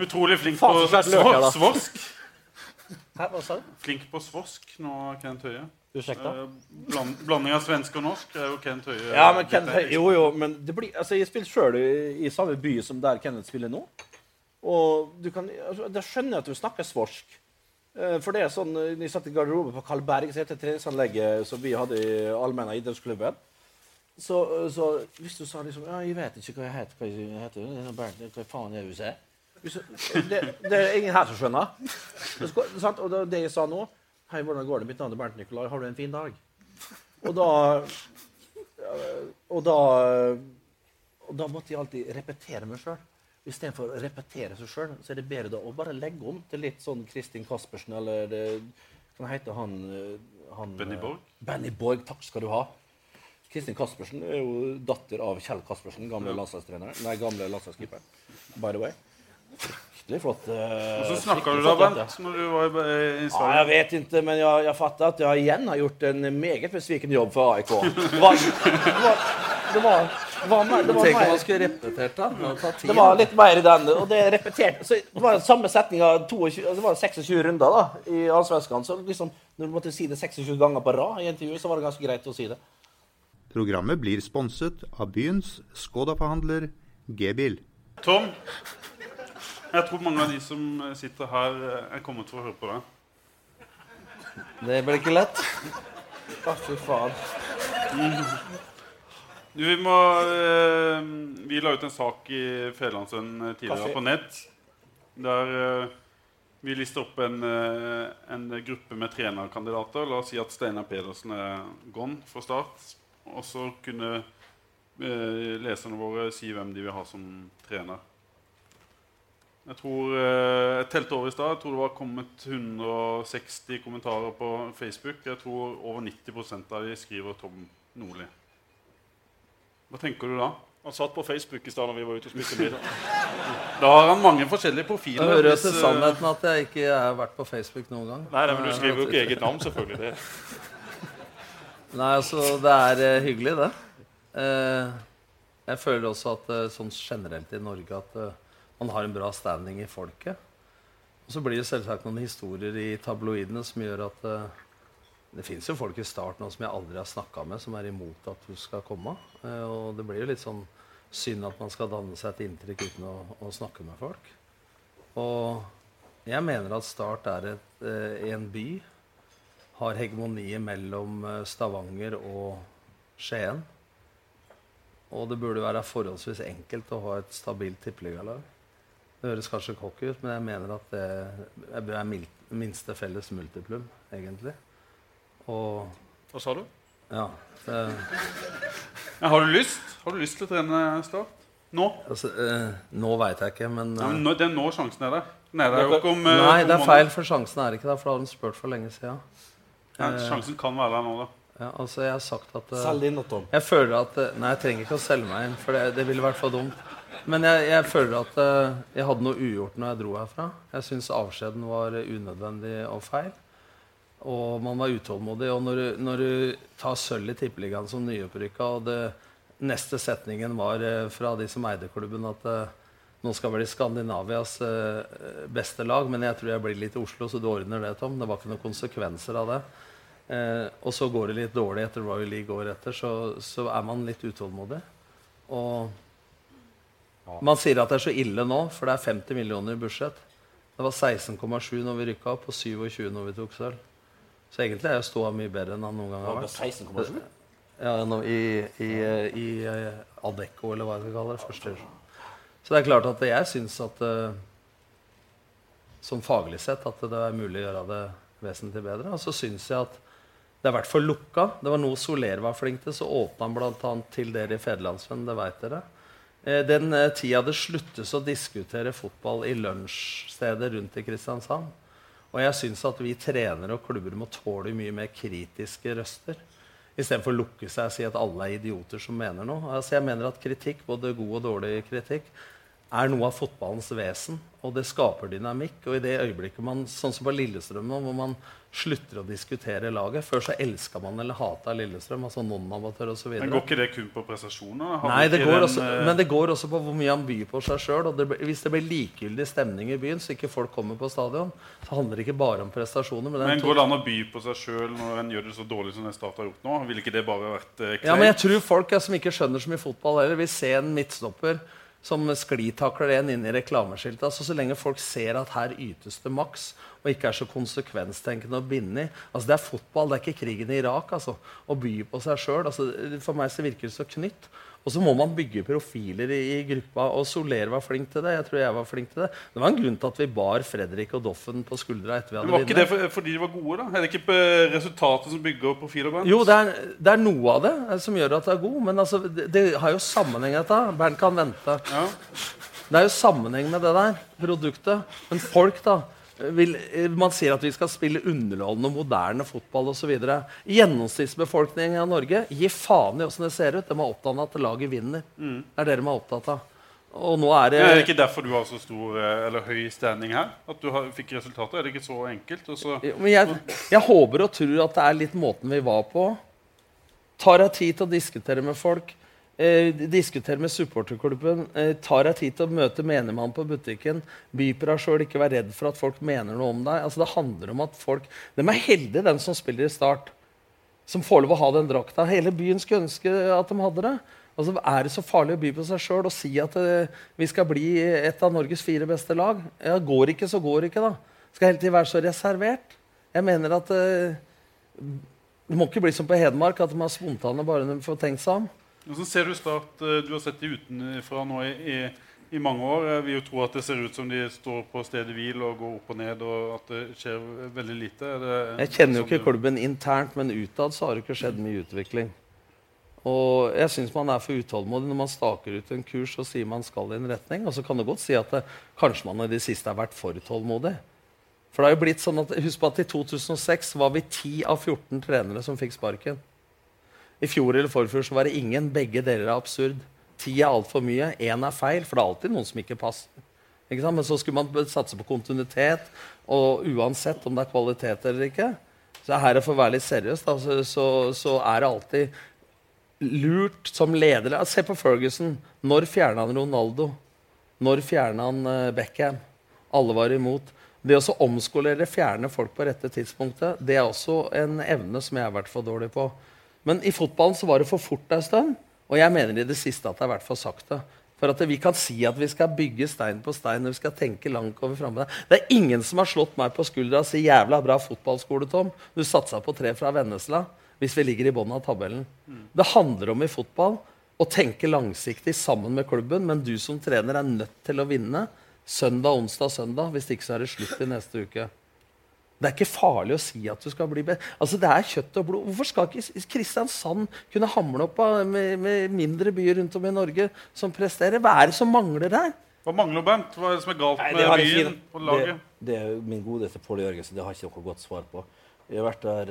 Utrolig flink på svor- svorsk. Hæ, hva sa du? Flink på svorsk nå, Kent Høie. Ursäkta? Eh, Bland, blanding av svensk og norsk er jo Kent Høie. Ja, men Kent Høie- jo, jo, men det blir, altså, jeg spiller sjøl i, i samme by som der Kenneth spiller nå. Og du kan, altså, da skjønner jeg at du snakker svorsk. Eh, For det er sånn, eh, Når jeg satt i garderoben på Carl Berg, så heter treningsanlegget som vi hadde i Allmenna idrettsklubben så, så hvis du sa liksom ja, 'Jeg vet ikke hva jeg heter.' Hva jeg heter hva faen er det du sier? Det, det er ingen her som skjønner. Det? Og det, det jeg sa nå 'Hei, hvordan går det? Mitt navn er Bernt Nikolai. Har du en fin dag?' Og da og da, og da måtte jeg alltid repetere meg sjøl. Istedenfor å repetere seg sjøl, så er det bedre da å bare legge om til litt sånn Kristin Kaspersen eller det, Hva heter han, han Benny Borg? Benny Borg, takk skal du ha. Kristin Kaspersen er jo datter av Kjell Kaspersen, gamle landslagstrener. Nei, gamle landslagskeeper. By the way. Fryktelig flott. Og Så snakka du da, Bent. Når du var i, i Ja, jeg vet ikke, men jeg, jeg fatter at jeg igjen har gjort en meget besviken jobb for AIK. Det var, det var, det var, det var, det var, Tenk om man skulle repetert da. Det var litt mer i den. Og det repeterte. Så det var samme setning av 22, altså det var 26 runder da, i Allsvenskan. Så liksom, når du måtte si det 26 ganger på rad i intervjuet, så var det ganske greit å si det. Programmet blir sponset av byens Skoda-forhandler G-bil. Tom, jeg tror mange av de som sitter her, eh, er kommet for å høre på deg. Det ble ikke lett. Å, fy faen. Du, vi må eh, Vi la ut en sak i Fedrelandsvennen eh, tidligere Kaffe. på nett. Der eh, vi lister opp en, eh, en gruppe med trenerkandidater. La oss si at Steinar Pedersen er gone for start. Og så kunne eh, leserne våre si hvem de vil ha som trener. Jeg tror eh, Jeg telte over i stad. Jeg tror det var kommet 160 kommentarer på Facebook. Jeg tror over 90% av de skriver Tom Nordli. Hva tenker du da? Han satt på Facebook i stad når vi var ute og spiste middag. Da har han mange forskjellige Det profiler. hører hvis, til eh, sannheten at jeg ikke har vært på Facebook noen gang. Nei, nei, men Du skriver jo ikke eget navn, selvfølgelig. det. Nei, altså, det er eh, hyggelig, det. Eh, jeg føler også at eh, sånn generelt i Norge at man har en bra standing i folket. Og så blir det selvsagt noen historier i tabloidene som gjør at uh, Det fins jo folk i starten som jeg aldri har snakka med, som er imot at du skal komme. Uh, og det blir jo litt sånn synd at man skal danne seg et inntrykk uten å, å snakke med folk. Og jeg mener at Start er et, uh, en by har hegemoniet mellom Stavanger og Skien. Og det burde være forholdsvis enkelt å ha et stabilt tippeligalag. Det høres kanskje cocky ut, men jeg mener at det er minste felles multiplum, egentlig. Og Hva sa du? ja det, Ja, har du lyst? Har du lyst til å trene Start? Nå? altså, eh, Nå veit jeg ikke, men, Ja, men eh, nå, det er nå sjansen er der. Er der jo ikke om eh, Nei, om det er feil, for sjansen er ikke der. For da har hun spurt for lenge siden. Ja, sjansen kan være der nå, da. Ja, altså, jeg har sagt at eh, Selg inn Tom. Jeg føler at eh, Nei, jeg trenger ikke å selge meg inn, for det, det ville vært for dumt. Men jeg, jeg føler at eh, jeg hadde noe ugjort når jeg dro herfra. Jeg syns avskjeden var unødvendig og feil. Og man var utålmodig. Og når når du tar sølv i Tippeligaen som nyopprykka, og det neste setningen var eh, fra de som eide klubben, at eh, nå skal bli Skandinavias beste lag, men jeg tror jeg blir litt i Oslo, så du ordner det, Tom. Det var ikke noen konsekvenser av det. Og så går det litt dårlig etter Royal League året etter, så, så er man litt utålmodig. Og man sier at det er så ille nå, for det er 50 millioner i budsjett. Det var 16,7 når vi rykka opp, og 27 når vi tok sølv. Så egentlig er jo ståa mye bedre enn han noen gang har vært. 16,7. Ja, i, I, i, i eh, Adecco, eller hva jeg skal kalle det. Første. Så det er klart at jeg syns at eh, Som faglig sett at det er mulig å gjøre det vesentlig bedre. Og så syns jeg at det er i hvert fall lukka. Det var noe Soler var flink til. Så åpna han bl.a. til dere i Federlandsvennen, det veit dere. Eh, Den eh, tida det sluttes å diskutere fotball i lunsjsteder rundt i Kristiansand. Og jeg syns at vi trenere og klubber må tåle mye mer kritiske røster. Istedenfor å lukke seg og si at alle er idioter som mener noe. Altså jeg mener at kritikk, både god og dårlig kritikk, er noe av fotballens vesen. Og det skaper dynamikk. Og i det øyeblikket man, sånn som på Lillestrøm nå, hvor man slutter å diskutere laget Før så elska man eller hata Lillestrøm, altså non-amatør osv. Men går ikke det kun på prestasjoner? Har Nei, det går også, eh, men det går også på hvor mye han byr på seg sjøl. Hvis det blir likegyldig stemning i byen, så ikke folk kommer på stadion, så handler det ikke bare om prestasjoner. Men, Men går det an å by på seg sjøl når en gjør det så dårlig som Start har gjort nå? Ville ikke det bare vært eh, Ja, men jeg tror folk ja, som ikke skjønner så mye fotball heller, vil se en midtstopper som sklitakler en inn i reklameskiltet. Altså, så lenge folk ser at her ytes det maks, og ikke er så konsekvenstenkende og bindig altså, Det er fotball, det er ikke krigen i Irak. Altså, å by på seg sjøl. Altså, for meg så virker det så knytt. Og så må man bygge profiler i, i gruppa. Og Soler var flink til det. Jeg tror jeg var flink til det. Det var en grunn til at vi bar Fredrik og Doffen på skuldra etter vi Men vunnet. var ikke det for, fordi de var gode, da? Er det ikke eh, resultatet som bygger profiler? band? Jo, det er, det er noe av det eh, som gjør at det er god, men altså, det, det har jo sammenheng dette. Bernt kan vente. Ja. Det er jo sammenheng med det der produktet. Men folk, da vil, eh, Man sier at vi skal spille underholdende og moderne fotball osv. Gjennomsnittsbefolkningen av Norge gir faen i åssen det ser ut. De er opptatt av at laget vinner. Det er det de er opptatt av. Og nå er det Ja, Er det ikke derfor du har så stor eh, eller høy standing her? At du har, fikk resultater? Er det ikke så enkelt? Så, Men jeg, jeg håper og tror at det er litt måten vi var på. Tar deg tid til å diskutere med folk. Eh, diskutere med supporterklubben. Eh, tar deg tid til å møte menigmann på butikken. By på sjøl. Ikke vær redd for at folk mener noe om deg. Altså, det handler om at folk De er heldige, den som spiller i Start. Som får lov å ha den drakta. Hele byen skulle ønske at de hadde det. Altså, er det så farlig å by på seg sjøl og si at eh, vi skal bli et av Norges fire beste lag? Ja, går ikke, så går ikke, da. Skal hele tiden være så reservert. Jeg mener at eh, det må ikke bli som på Hedmark, at de er spontane bare når de får tenkt seg om. Hvordan ser du Start? eh, Du har sett de utenfra nå i, i, i mange år. Jeg vil jo tro at det ser ut som de står på stedet hvil og går opp og ned, og at det skjer veldig lite. Det Jeg kjenner jo ikke klubben internt, men utad så har det ikke skjedd mye utvikling. Og jeg syns man er for utålmodig når man staker ut en kurs og sier man skal i en retning. Og så kan du godt si at det, kanskje man i det siste har vært for tålmodig. For det har jo blitt sånn at, Husk på at i 2006 var vi 10 av 14 trenere som fikk sparken. I fjor eller forfjor så var det ingen. Begge deler er absurd. Ti er altfor mye. Én er feil, for det er alltid noen som ikke passer. Ikke? Men så skulle man satse på kontinuitet, og uansett om det er kvalitet eller ikke. Så her for å være litt seriøs, da, så, så, så er det alltid lurt som leder Se på Ferguson. Når fjerna han Ronaldo? Når fjerna han uh, Beckham? Alle var imot. Det å omskolere, fjerne folk på rette tidspunktet, det er også en evne som jeg har vært for dårlig på. Men i fotballen så var det for fort en stund. Og jeg mener i det siste at det har vært for sakte. For at vi kan si at vi skal bygge stein på stein og vi skal tenke langt over framme. Det er ingen som har slått meg på skuldra og si 'jævla bra fotballskole', Tom. Du satsa på tre fra Vennesla hvis vi ligger i bunnen av tabellen. Mm. Det handler om i fotball å tenke langsiktig sammen med klubben, men du som trener er nødt til å vinne søndag, onsdag, søndag. Hvis ikke så er det slutt i neste uke. Det er ikke farlig å si at du skal bli bedre. Altså, det er kjøtt og blod. Hvorfor skal ikke Kristiansand kunne hamle opp med, med, mindre byer rundt om i Norge som presterer? Hva er det som mangler her? Hva mangler Bent? Hva er det som er galt med Nei, byen på laget? Det, det er min godeste Pål Jørgensen. Det har ikke noe godt svar på. Jeg har vært der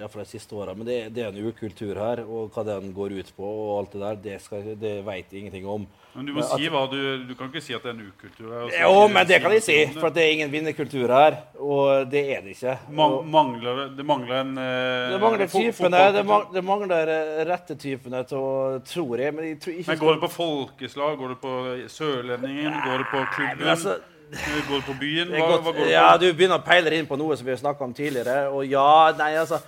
uh, de siste åra. Men det, det, er en ukultur her. Og hva den går ut på, og alt det der, det, skal, det vet jeg ingenting om. Men du må men, si hva du, du kan ikke si at det er en ukultur her. Jo, men det kan jeg si. For det er ingen vinnerkultur her. Og det er det ikke. Man, mangler, det mangler en uh, Det mangler typene. Det, det, mangler eh, rette typene til Tror jeg. Men, jeg tror ikke men går det på folkeslag? Går det på Sørlendingen? Går det på klubben? Altså, Går på byen? Hva, hva går ja, du begynner å peile inn på noe som vi har snakka om tidligere. Og ja, nei, altså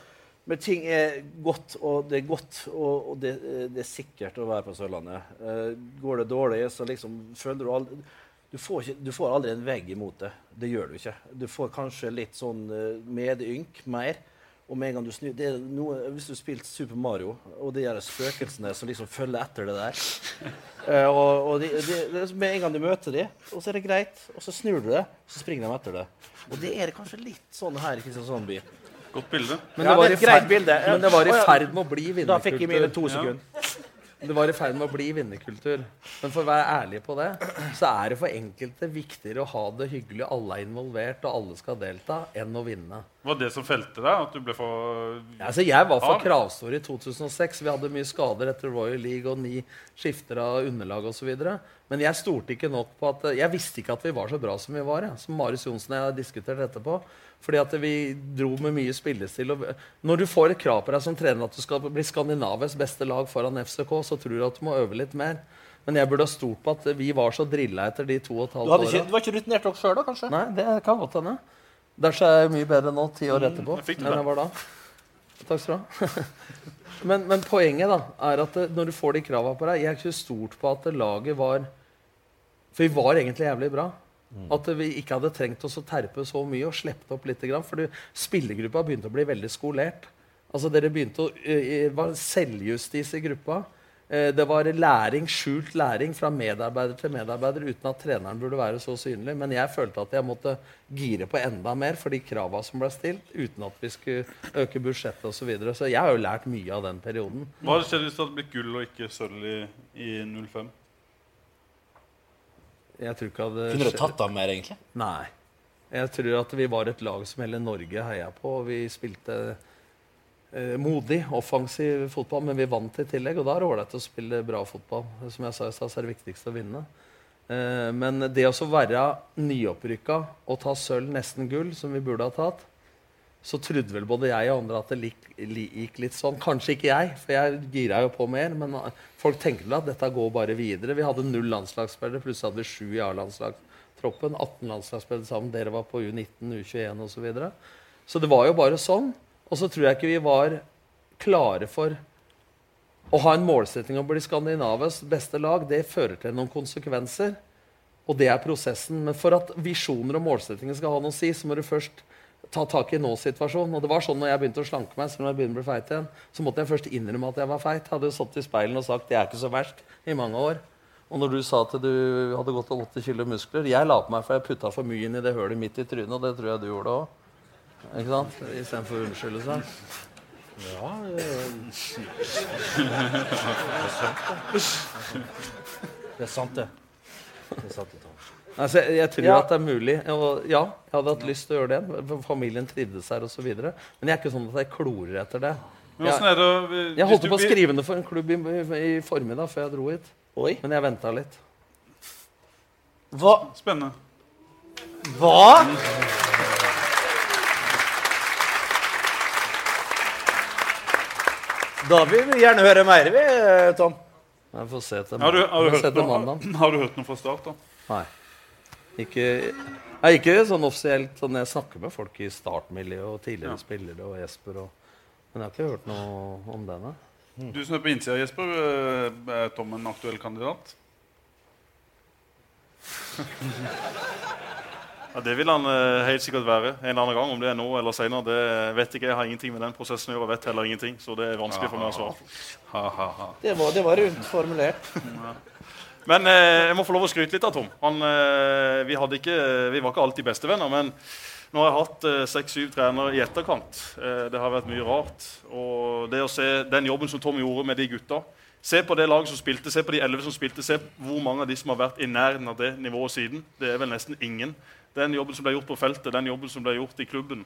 Men ting er godt, og det er godt, og, og det, det, er sikkert å være på Sørlandet. Uh, går det dårlig, så liksom føler du aldri du får, ikke, du får, aldri en vegg imot det. Det gjør du ikke. Du får kanskje litt sånn uh, medynk mer. Og med en gang du snur, det er noe, Hvis du har spilt Super Mario, og de spøkelsene som liksom følger etter det der uh, og, og de, de, Med en gang du møter dem, og så er det greit, og så snur du det, så springer de etter det. Og det er kanskje litt sånn her i Kristiansand by. Godt bilde. Men det, ja, det, ferd, men det var i ferd med å bli vinnerkultur. Da fikk jeg mine to sekunder. Det var i ferd med å bli vinnerkultur. Men for å være ærlig på det, så er det for enkelte viktigere å ha det hyggelig, alle er involvert og alle skal delta, enn å vinne. Var det som felte deg? At du ble for ja, altså Jeg var for kravstor i 2006. Vi hadde mye skader etter Royal League og ni skifter av underlag osv. Men jeg stolte ikke nok på at Jeg visste ikke at vi var så bra som vi var. Ja. Som Marius Johnsen og jeg har diskutert etterpå. Fordi at vi dro med mye spillestil. når du får et krav på deg som trener at du skal bli Skandinavias beste lag foran FCK, så tror du at du må øve litt mer. Men jeg burde ha stolt på at vi var så drilla etter de to og et halvt åra. Du var ikke rutinert nok sjøl, da, kanskje? Nei, det kan godt hende. Derfor er jeg mye bedre nå, ti år mm, etterpå, mm, jeg enn jeg var da. Takk skal du ha. men, men, poenget da, er at eh, når du får de krava på deg Jeg er ikke stort på at laget var For vi var egentlig jævlig bra. Mm. At vi ikke hadde trengt oss å terpe så mye og slippe opp litt. For spillergruppa begynte å bli veldig skolert. Altså Dere begynte å uh, var selvjustis i gruppa. Uh, det var læring, skjult læring fra medarbeider til medarbeider uten at treneren burde være så synlig. Men jeg følte at jeg måtte gire på enda mer for de krava som ble stilt, uten at vi skulle øke budsjettet osv. Så, videre. så jeg har jo lært mye av den perioden. Hva hadde skjedd hvis det hadde blitt gull og ikke sølv i, i 05? Jeg tror ikke hadde Kunne du tatt av mer, egentlig? Nei. Jeg tror at vi var et lag som hele Norge heia på. og Vi spilte eh, modig, offensiv fotball, men vi vant i tillegg. Og da er det ålreit å spille bra fotball. Som jeg sa i stad, er det viktigste å vinne. Eh, men det å være nyopprykka og ta sølv, nesten gull, som vi burde ha tatt, så trodde vel både jeg og andre at det gikk litt sånn. Kanskje ikke jeg, for jeg gira jo på mer. Men folk tenker vel at dette går bare videre. Vi hadde null landslagsspillere, plutselig hadde vi sju i A-landslagstroppen. 18 landslagsspillere sammen. Dere var på U19, U21 osv. Så, videre. så det var jo bare sånn. Og så tror jeg ikke vi var klare for å ha en målsetting om å bli Skandinavias beste lag. Det fører til noen konsekvenser. Og det er prosessen. Men for at visjoner og målsettinger skal ha noe å si, så må du først ta tak i nå-situasjonen. Og det var sånn når jeg begynte å slanke meg, selv om jeg begynte å bli feit igjen, så måtte jeg først innrømme at jeg var feit. Hadde jo stått i speilene og sagt det er ikke så verst i mange år. Og når du sa at du hadde gått av 80 kg muskler Jeg la på meg for jeg putta for mye inn i det hølet midt i trynet, og det tror jeg du gjorde òg. Ikke sant? Istedenfor å unnskylde seg. Ja Det er sant, det. Det er sant, det. Altså, jeg, tror ja. at det er mulig. Og, ja, jeg hadde hatt lyst til å gjøre det. Familien trivdes her osv. Men jeg er ikke sånn at jeg klorer etter det. Jeg, det, jeg holdt på å skrive det for en klubb i, i, formiddag før jeg dro hit. Oi. Men jeg venta litt. Hva? Spennende. Hva? Da vil vi gjerne høre mer, vi, Tom. Jeg får se til, Har du, har, du får se hørt til noe, mandag. har du hørt noe fra start? da? Nei. Ikke, nei, ikke sånn offisielt. Sånn jeg snakker med folk i startmiljøet og tidligere Ja. spillere og Jesper. Og, men jeg har ikke hørt noe om det. Mm. Du som er på innsida, Jesper, eh, er Tom en aktuell kandidat? Ja, Det vil han eh, helt sikkert være en eller annen gang. Om det er nå eller senere, det vet ikke jeg. har ingenting med den prosessen å gjøre. vet heller ingenting, Så det er vanskelig for meg å svare. Ha, ha, ha. Det var, det var rundt formulert. Men eh, jeg må få lov å skryte litt av Tom. Han, eh, vi, hadde ikke, vi var ikke alltid bestevenner, men nå har jeg hatt eh, seks-syv trenere i etterkant. Eh, det har vært mye rart. Og det å se den jobben som Tom gjorde med de gutta Se på det laget som spilte, se på de elleve som spilte, se hvor mange av de som har vært i nærheten av det nivået siden. Det er vel nesten ingen. Den jobben som ble gjort på feltet, den jobben som ble gjort i klubben,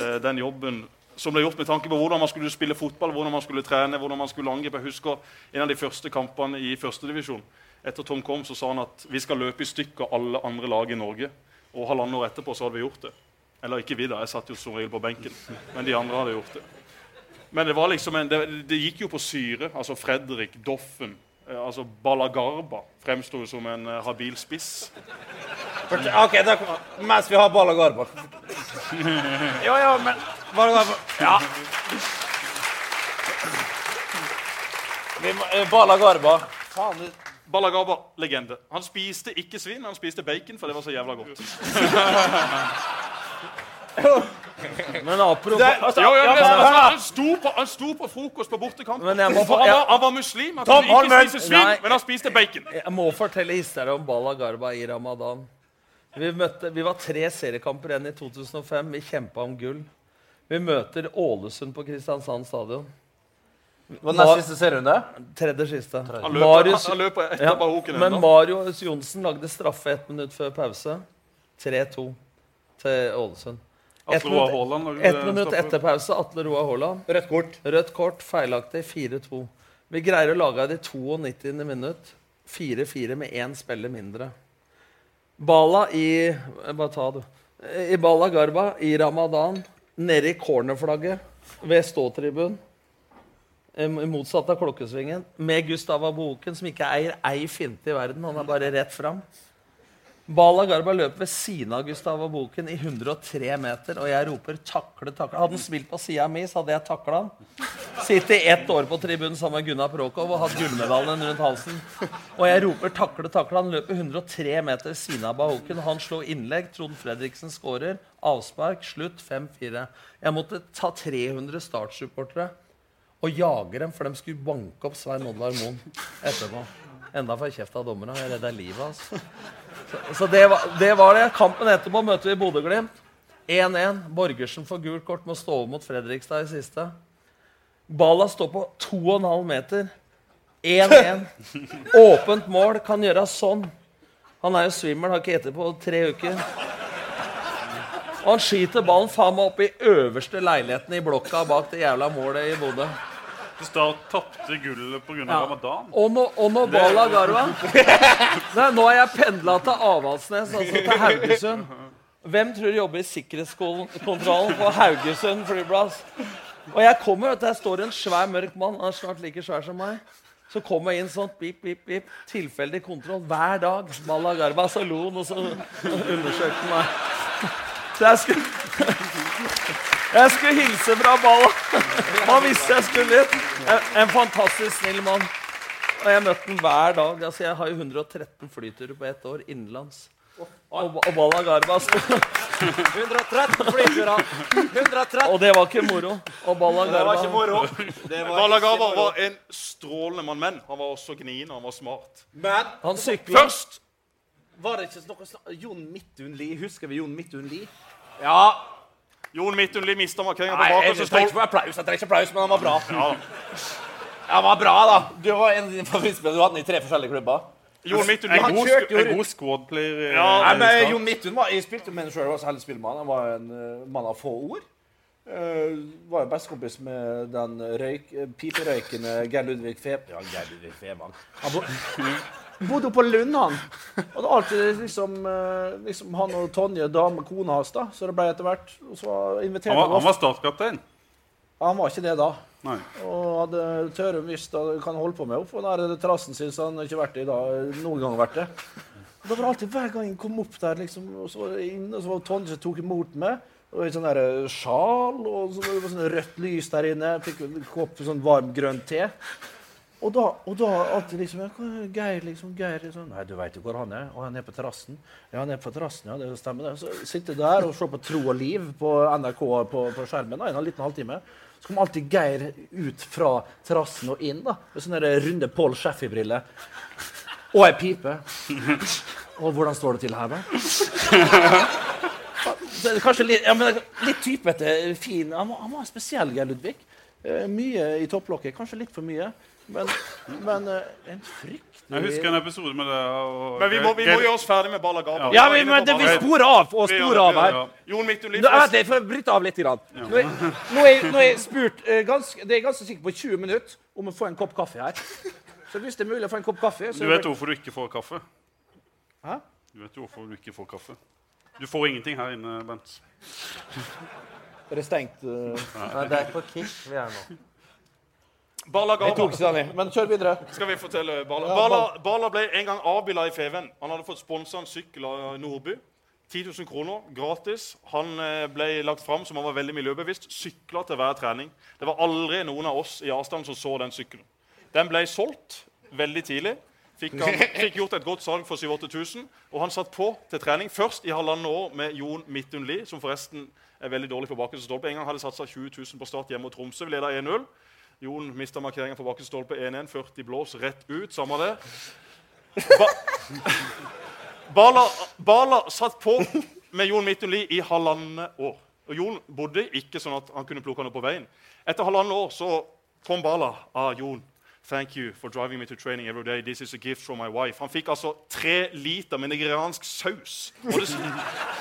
eh, den jobben som ble gjort med tanke på hvordan man skulle spille fotball, hvordan man skulle trene, hvordan man skulle angripe. Jeg husker en av de første kampene i førstedivisjon. Etter Tom kom, så sa han at vi skal løpe i stykker alle andre lag i Norge. Og halvannet år etterpå så hadde vi gjort det. Eller ikke vi, da. Jeg satt jo som regel på benken. Men de andre hadde gjort det. Men det, liksom en, det, det gikk jo på syre. Altså Fredrik, Doffen, altså Balagarba fremsto som en eh, habil spiss. Ok, da, Mens vi har Balagarba Jo, Ja, ja, men Balagarba Ja. Vi må, eh, Bala Faen, du Balagarba, legende. Han spiste ikke svin, han spiste bacon, for det var så jævla godt. Men apropos Det- altså, Jo, jo, men, men- altså, han, sto på, han sto på frokost på bortekamp. Han, var, han var muslim. Han kunne ikke spise svin, Nei. men han spiste bacon. Jeg må fortelle historier om Bala Garba i ramadan. Vi, møtte, vi var tre seriekamper igjen i 2005. Vi kjempa om gull. Vi møter Ålesund på Kristiansand stadion. Hva det nest siste serierunde? Tredje siste. Han løper, Marius- han, løper etter Ja, Bahoken men. Marius Johnsen lagde straffe ett minutt før pause. 3-2 til Ålesund. Roar minutt, et minutt etter pause Atle Roar Haaland. Rødt kort. Rødt kort, feilaktig, 4-2. Vi greier å lage det i 92. minutt. 4-4 med én spiller mindre. Bala i Bare ta det. I Bala Garba i Ramadan, nede i cornerflagget ved ståtribunen, motsatt av klokkesvingen, med Gustav Aboken, som ikke eier ei finte i verden. Han er bare rett fram. Bala Garba løper ved siden av Gustav Boken i 103 meter, og jeg roper 'takle, takle'. Hadde han spilt på sida mi, så hadde jeg takla han. Sittet ett år på tribunen sammen med Gunnar Prokov og hatt gullmedaljen rundt halsen. Og jeg roper 'takle, takle'. Han løper 103 meter ved siden av Bahoken. Han slår innlegg. Trond Fredriksen skårer. Avspark. Slutt 5-4. Jeg måtte ta 300 startsupportere og jage dem, for de skulle banke opp Svein Oddvar Moen etterpå. Enda får jeg kjeft av dommerne. Jeg redda livet hans. Så, så det, var, det var det. Kampen etterpå møter vi Bodø-Glimt. 1-1. Borgersen får gult kort med å stå over mot Fredrikstad i siste. Balla står på 2,5 meter. 1-1. Åpent mål. Kan gjøre sånn. Han er jo svimmel, har ikke spist på tre uker. Og han skyter ballen faen meg opp i øverste leiligheten i blokka bak det jævla målet i Bodø. Start tapte gullet pga. Ja. ramadan. Og og Bala Garwa. Nei, Nå har jeg pendla til Avaldsnes, altså til Haugesund. Hvem tror du jobber i sikkerhetskontrollen på Haugesund flyplass? Og jeg kommer, vet du, der står en svær, mørk mann. Han er snart like svær som meg. Så kommer jeg inn sånn bip, bip, bip, tilfeldig kontroll hver dag. Bala Garba, så og så undersøkte han meg. Så jeg skulle Jeg skulle hilse fra Balla. Han visste jeg skulle dit. En, en fantastisk snill mann. Og jeg møtte den hver dag. Altså, jeg har jo 113 flyturer på ett år innenlands. Og, og Balla Garba sto 113 flyturer. 113. Og det var ikke moro. Og Balla Det var ikke Garba moro. Det var ikke var en strålende mann, men han var også gnien og han var smart. Men Han sykla Først var det ikke noe Jon Midtun Lie? Husker vi Jon Midtun Lie? Ja. Jon Midtunderli mista markeringa på Nei, jeg trenger ikke applaus, jeg trenger ikke applaus, men han var bra. Ja. Han var bra, da. Du var en av dine favorittspillere. Du hadde den i tre forskjellige klubber. Jon Midtun En God, kjørte jo en god squad-player. Ja, Nei, men Jon Midtun var, Jeg spilte med ham sjøl, var så heldig å spille med han. Han var en uh, mann av få ord. Eh, var jo bestekompis med den røyk, piperøykende Geir Ludvig Fe... Ja, Geir Ludvig Fevang. Han bo, bodde på Lund, han. Og det var alltid liksom, eh, liksom han og Tonje, dame, kona hans, da. Så det ble etter hvert. Og så Han var, han var statskaptein? Ja, han var ikke det da. Nei. Og hadde Tørum visst at han kan holde på med oppå den terrassen sin, så han har ikke vært det i dag. Noen gang vært det. Og det var alltid hver gang jeg kom opp der, liksom, og så var det inn, og så var Tonje som tok imot meg. Og et sånn eh, sjal, og sånn rødt lys der inne. Fikk en kopp sånn varm grønn te. Og da, og da alltid liksom Geir liksom, Geir liksom, Nei, du veit jo hvor han er. Og han er på terrassen. Ja, han er på terrassen, ja, det stemmer det. Så sitter der og ser på Tro og Liv på NRK på, på skjermen da, en liten halvtime. Så kom alltid Geir ut fra terrassen og inn da, med sånne runde Paul Sheffy-briller. Og ei pipe. Og hvordan står det til her, da? Kanskje litt, ja, men litt typete, fin. Han var, han var spesiell, Geir Ludvig. Eh, mye i topplokket. Kanskje litt for mye. Men, men eh, en fryktelig Jeg husker en episode med det. Og Men vi må, vi må gjøre oss ferdig med Balla Gaba. Ja, men, men det, vi sporer av og sporer av vi her. Jon jeg får bryte av litt. Grann. Nå, er, nå, er, nå er jeg spurt eh, ganske, Det er ganske sikkert på 20 minutter om å få en kopp kaffe her. Så hvis det er mulig å få en kopp kaffe så Du vet hvorfor du ikke får kaffe? Hæ? Du vet jo hvorfor du ikke får kaffe. Du får ingenting her inne, Bent. er det stengt. Uh... Nei, det er på Kish vi er nå. Bala Gaba. Men kjør videre. Skal vi fortelle Bala. Bala, Balla ble en gang avbilda i Feven. Han hadde fått sponsa en sykkel av Nordby. 10 000 kroner, gratis. Han eh, ble lagt fram som han var veldig miljøbevisst. Sykla til hver trening. Det var aldri noen av oss i avstand som så den sykkelen. Den ble solgt veldig tidlig. Fikk, han, fikk gjort et godt salg for 7000-8000. Og han satt på til trening først i halvannet år med Jon Midtun Lie, som forresten er veldig dårlig på bakerste stolpe. En gang hadde satsa 20 000 på start hjemme mot Tromsø. Vi leda 1-0. Jon mista markeringa på bakerste stolpe 1-1. 40 blås rett ut. Samme det. Ba Bala, Bala satt på med Jon Midtun Lie i halvannet år. Og Jon bodde ikke sånn at han kunne plukke han opp på veien. Etter halvannet år så kom Bala. av Jon, thank you for driving me to training every day. This is a gift from my wife. Han fikk altså tre liter med nigeriansk saus. Og det,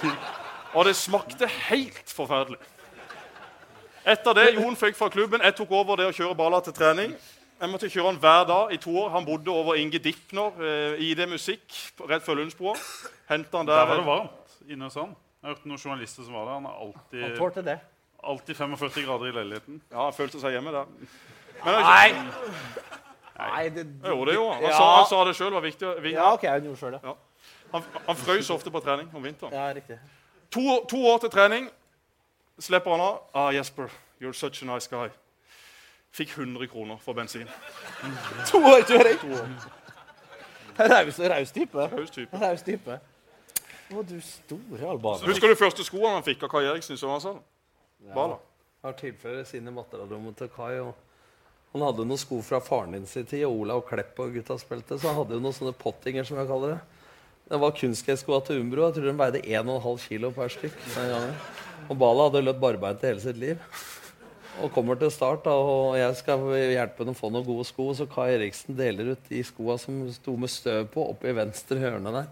og det smakte helt forferdelig. Etter det Jon fikk fra klubben, jeg tok over det å kjøre Bala til trening. Jeg måtte kjøre han hver dag i to år. Han bodde over Inge Dipner, eh, ID Musikk, rett før Lundsbroa. Henta han Der der. var det varmt inne hos han. Jeg hørte noen journalister som var der. Han er Han alltid, tålte det. alltid 45 grader i leiligheten. Ja, han følte seg hjemme der. Nei! Nei, det Jo, det gjorde han. Han, Ja. sa, han sa det sjøl var viktig. vi- Ja, OK, Han gjorde det. Han, han frøs ofte på trening om vinteren. Ja, riktig. To, to år til trening slipper han av. Ah, Jesper, you're such a nice guy. Fikk 100 kroner for bensin. To år kjøring! Raus, raus type. Raus type. Raus type. Å, du store albaner. Husker du første skoene han fikk av Kai Eriksen i Sørlandshallen? Bala. har tilfeller sine materialer mot Kai. og Han hadde noen sko fra faren din sin tid, og Olav Klepp og gutta spilte. Så han hadde jo noen sånne pottinger, som jeg kaller det. Det var kunstgresskoa til Umbro. Jeg tror de veide 1,5 kilo per stykk. Og Bala hadde løpt barbeint hele sitt liv. Og kommer til start, da, og jeg skal hjelpe henne å få noen gode sko. Så Kai Eriksen deler ut de skoa som sto med støv på, oppe i venstre hjørne der.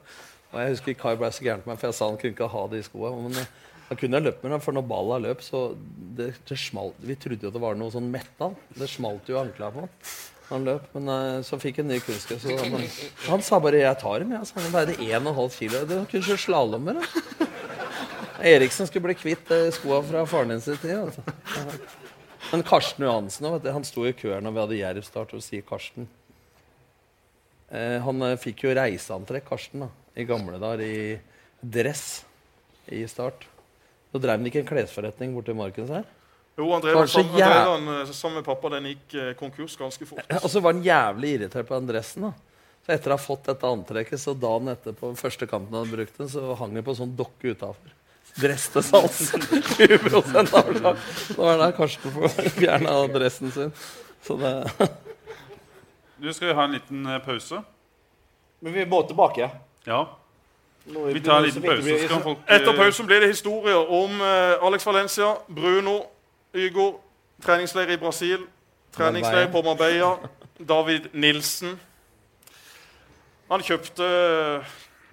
Og jeg husker Kai ble så gæren på meg, for jeg sa han kunne ikke ha de skoa. Men han kunne jeg løpt med dem, for når balla løp, så det, det smalt. Vi trodde jo det var noe sånn metal. Det smalt jo i ankla på han. Han løp, men eh, så fikk han ny kunstgress. Han, han sa bare 'jeg tar dem'. Jeg sa han veide 1,5 kilo. Du kunne kjøre slalåm med dem. Eriksen skulle bli kvitt eh, skoa fra faren din sin tid. Altså. Men Karsten Johansen vet du, han sto i kø når vi hadde Jerv-start, og sier Karsten eh, Han fikk jo reiseantrekk, Karsten, da, i gamle dager, i dress i Start. Så drev han ikke en klesforretning borti Markens her? Jo, han drev den sammen, jæv- drev den, eh, sammen med pappa. Den gikk eh, konkurs ganske fort. Ja, Og så var han jævlig irritert på den dressen. da. Så etter å ha fått dette antrekket, så dagen etterpå, første kampen han brukte den, så hang det på en sånn dokke utafor. Dress til salgs. 20 avslag. Så var det der Karsten får fjerna dressen sin. Så det Du skal vi ha en liten eh, pause? Men vi må tilbake. Ja. Vi tar en liten pause, så kan folk eh, Etter pausen blir det historier om uh, Alex Valencia, Bruno, Ygor, treningsleir i Brasil, treningsleir på Marbella, David Nilsen. Han kjøpte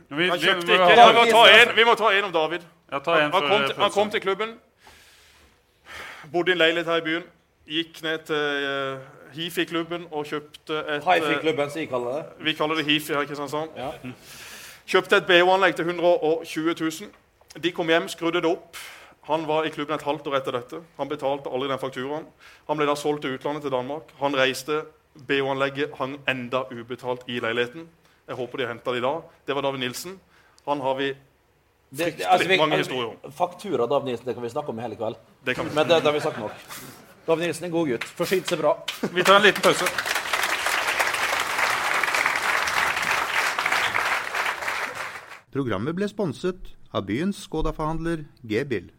vi, Han kjøpte ikke ikke Vi må ta en, vi må ta en om David. Han, Han kom, til, han kom til klubben. Bodde i en leilighet her i byen. Gikk ned til uh, Hifi-klubben og kjøpte et Hifi-klubben, som vi kaller det. Vi kaller det Hifi her i Kristiansand. Kjøpte et BH-anlegg til 120 000. De kom hjem, skrudde det opp. Han var i klubben et halvt år etter dette. Han betalte aldri den fakturaen. Han ble da solgt til utlandet, til Danmark. Han reiste. BH-anlegget hang enda ubetalt i leiligheten. Jeg håper de har henta det i dag. Det var David Nilsen. Han har vi fryktelig det, altså, vi, mange historier om. Faktura David Nilsen det kan vi snakke om i hele kveld. Det kan vi. Men det, det har vi sagt nok. David Nilsen er en god gutt. Forsynt seg bra. Vi tar en liten pause. Programmet ble sponset av byens Skoda-forhandler G-bil.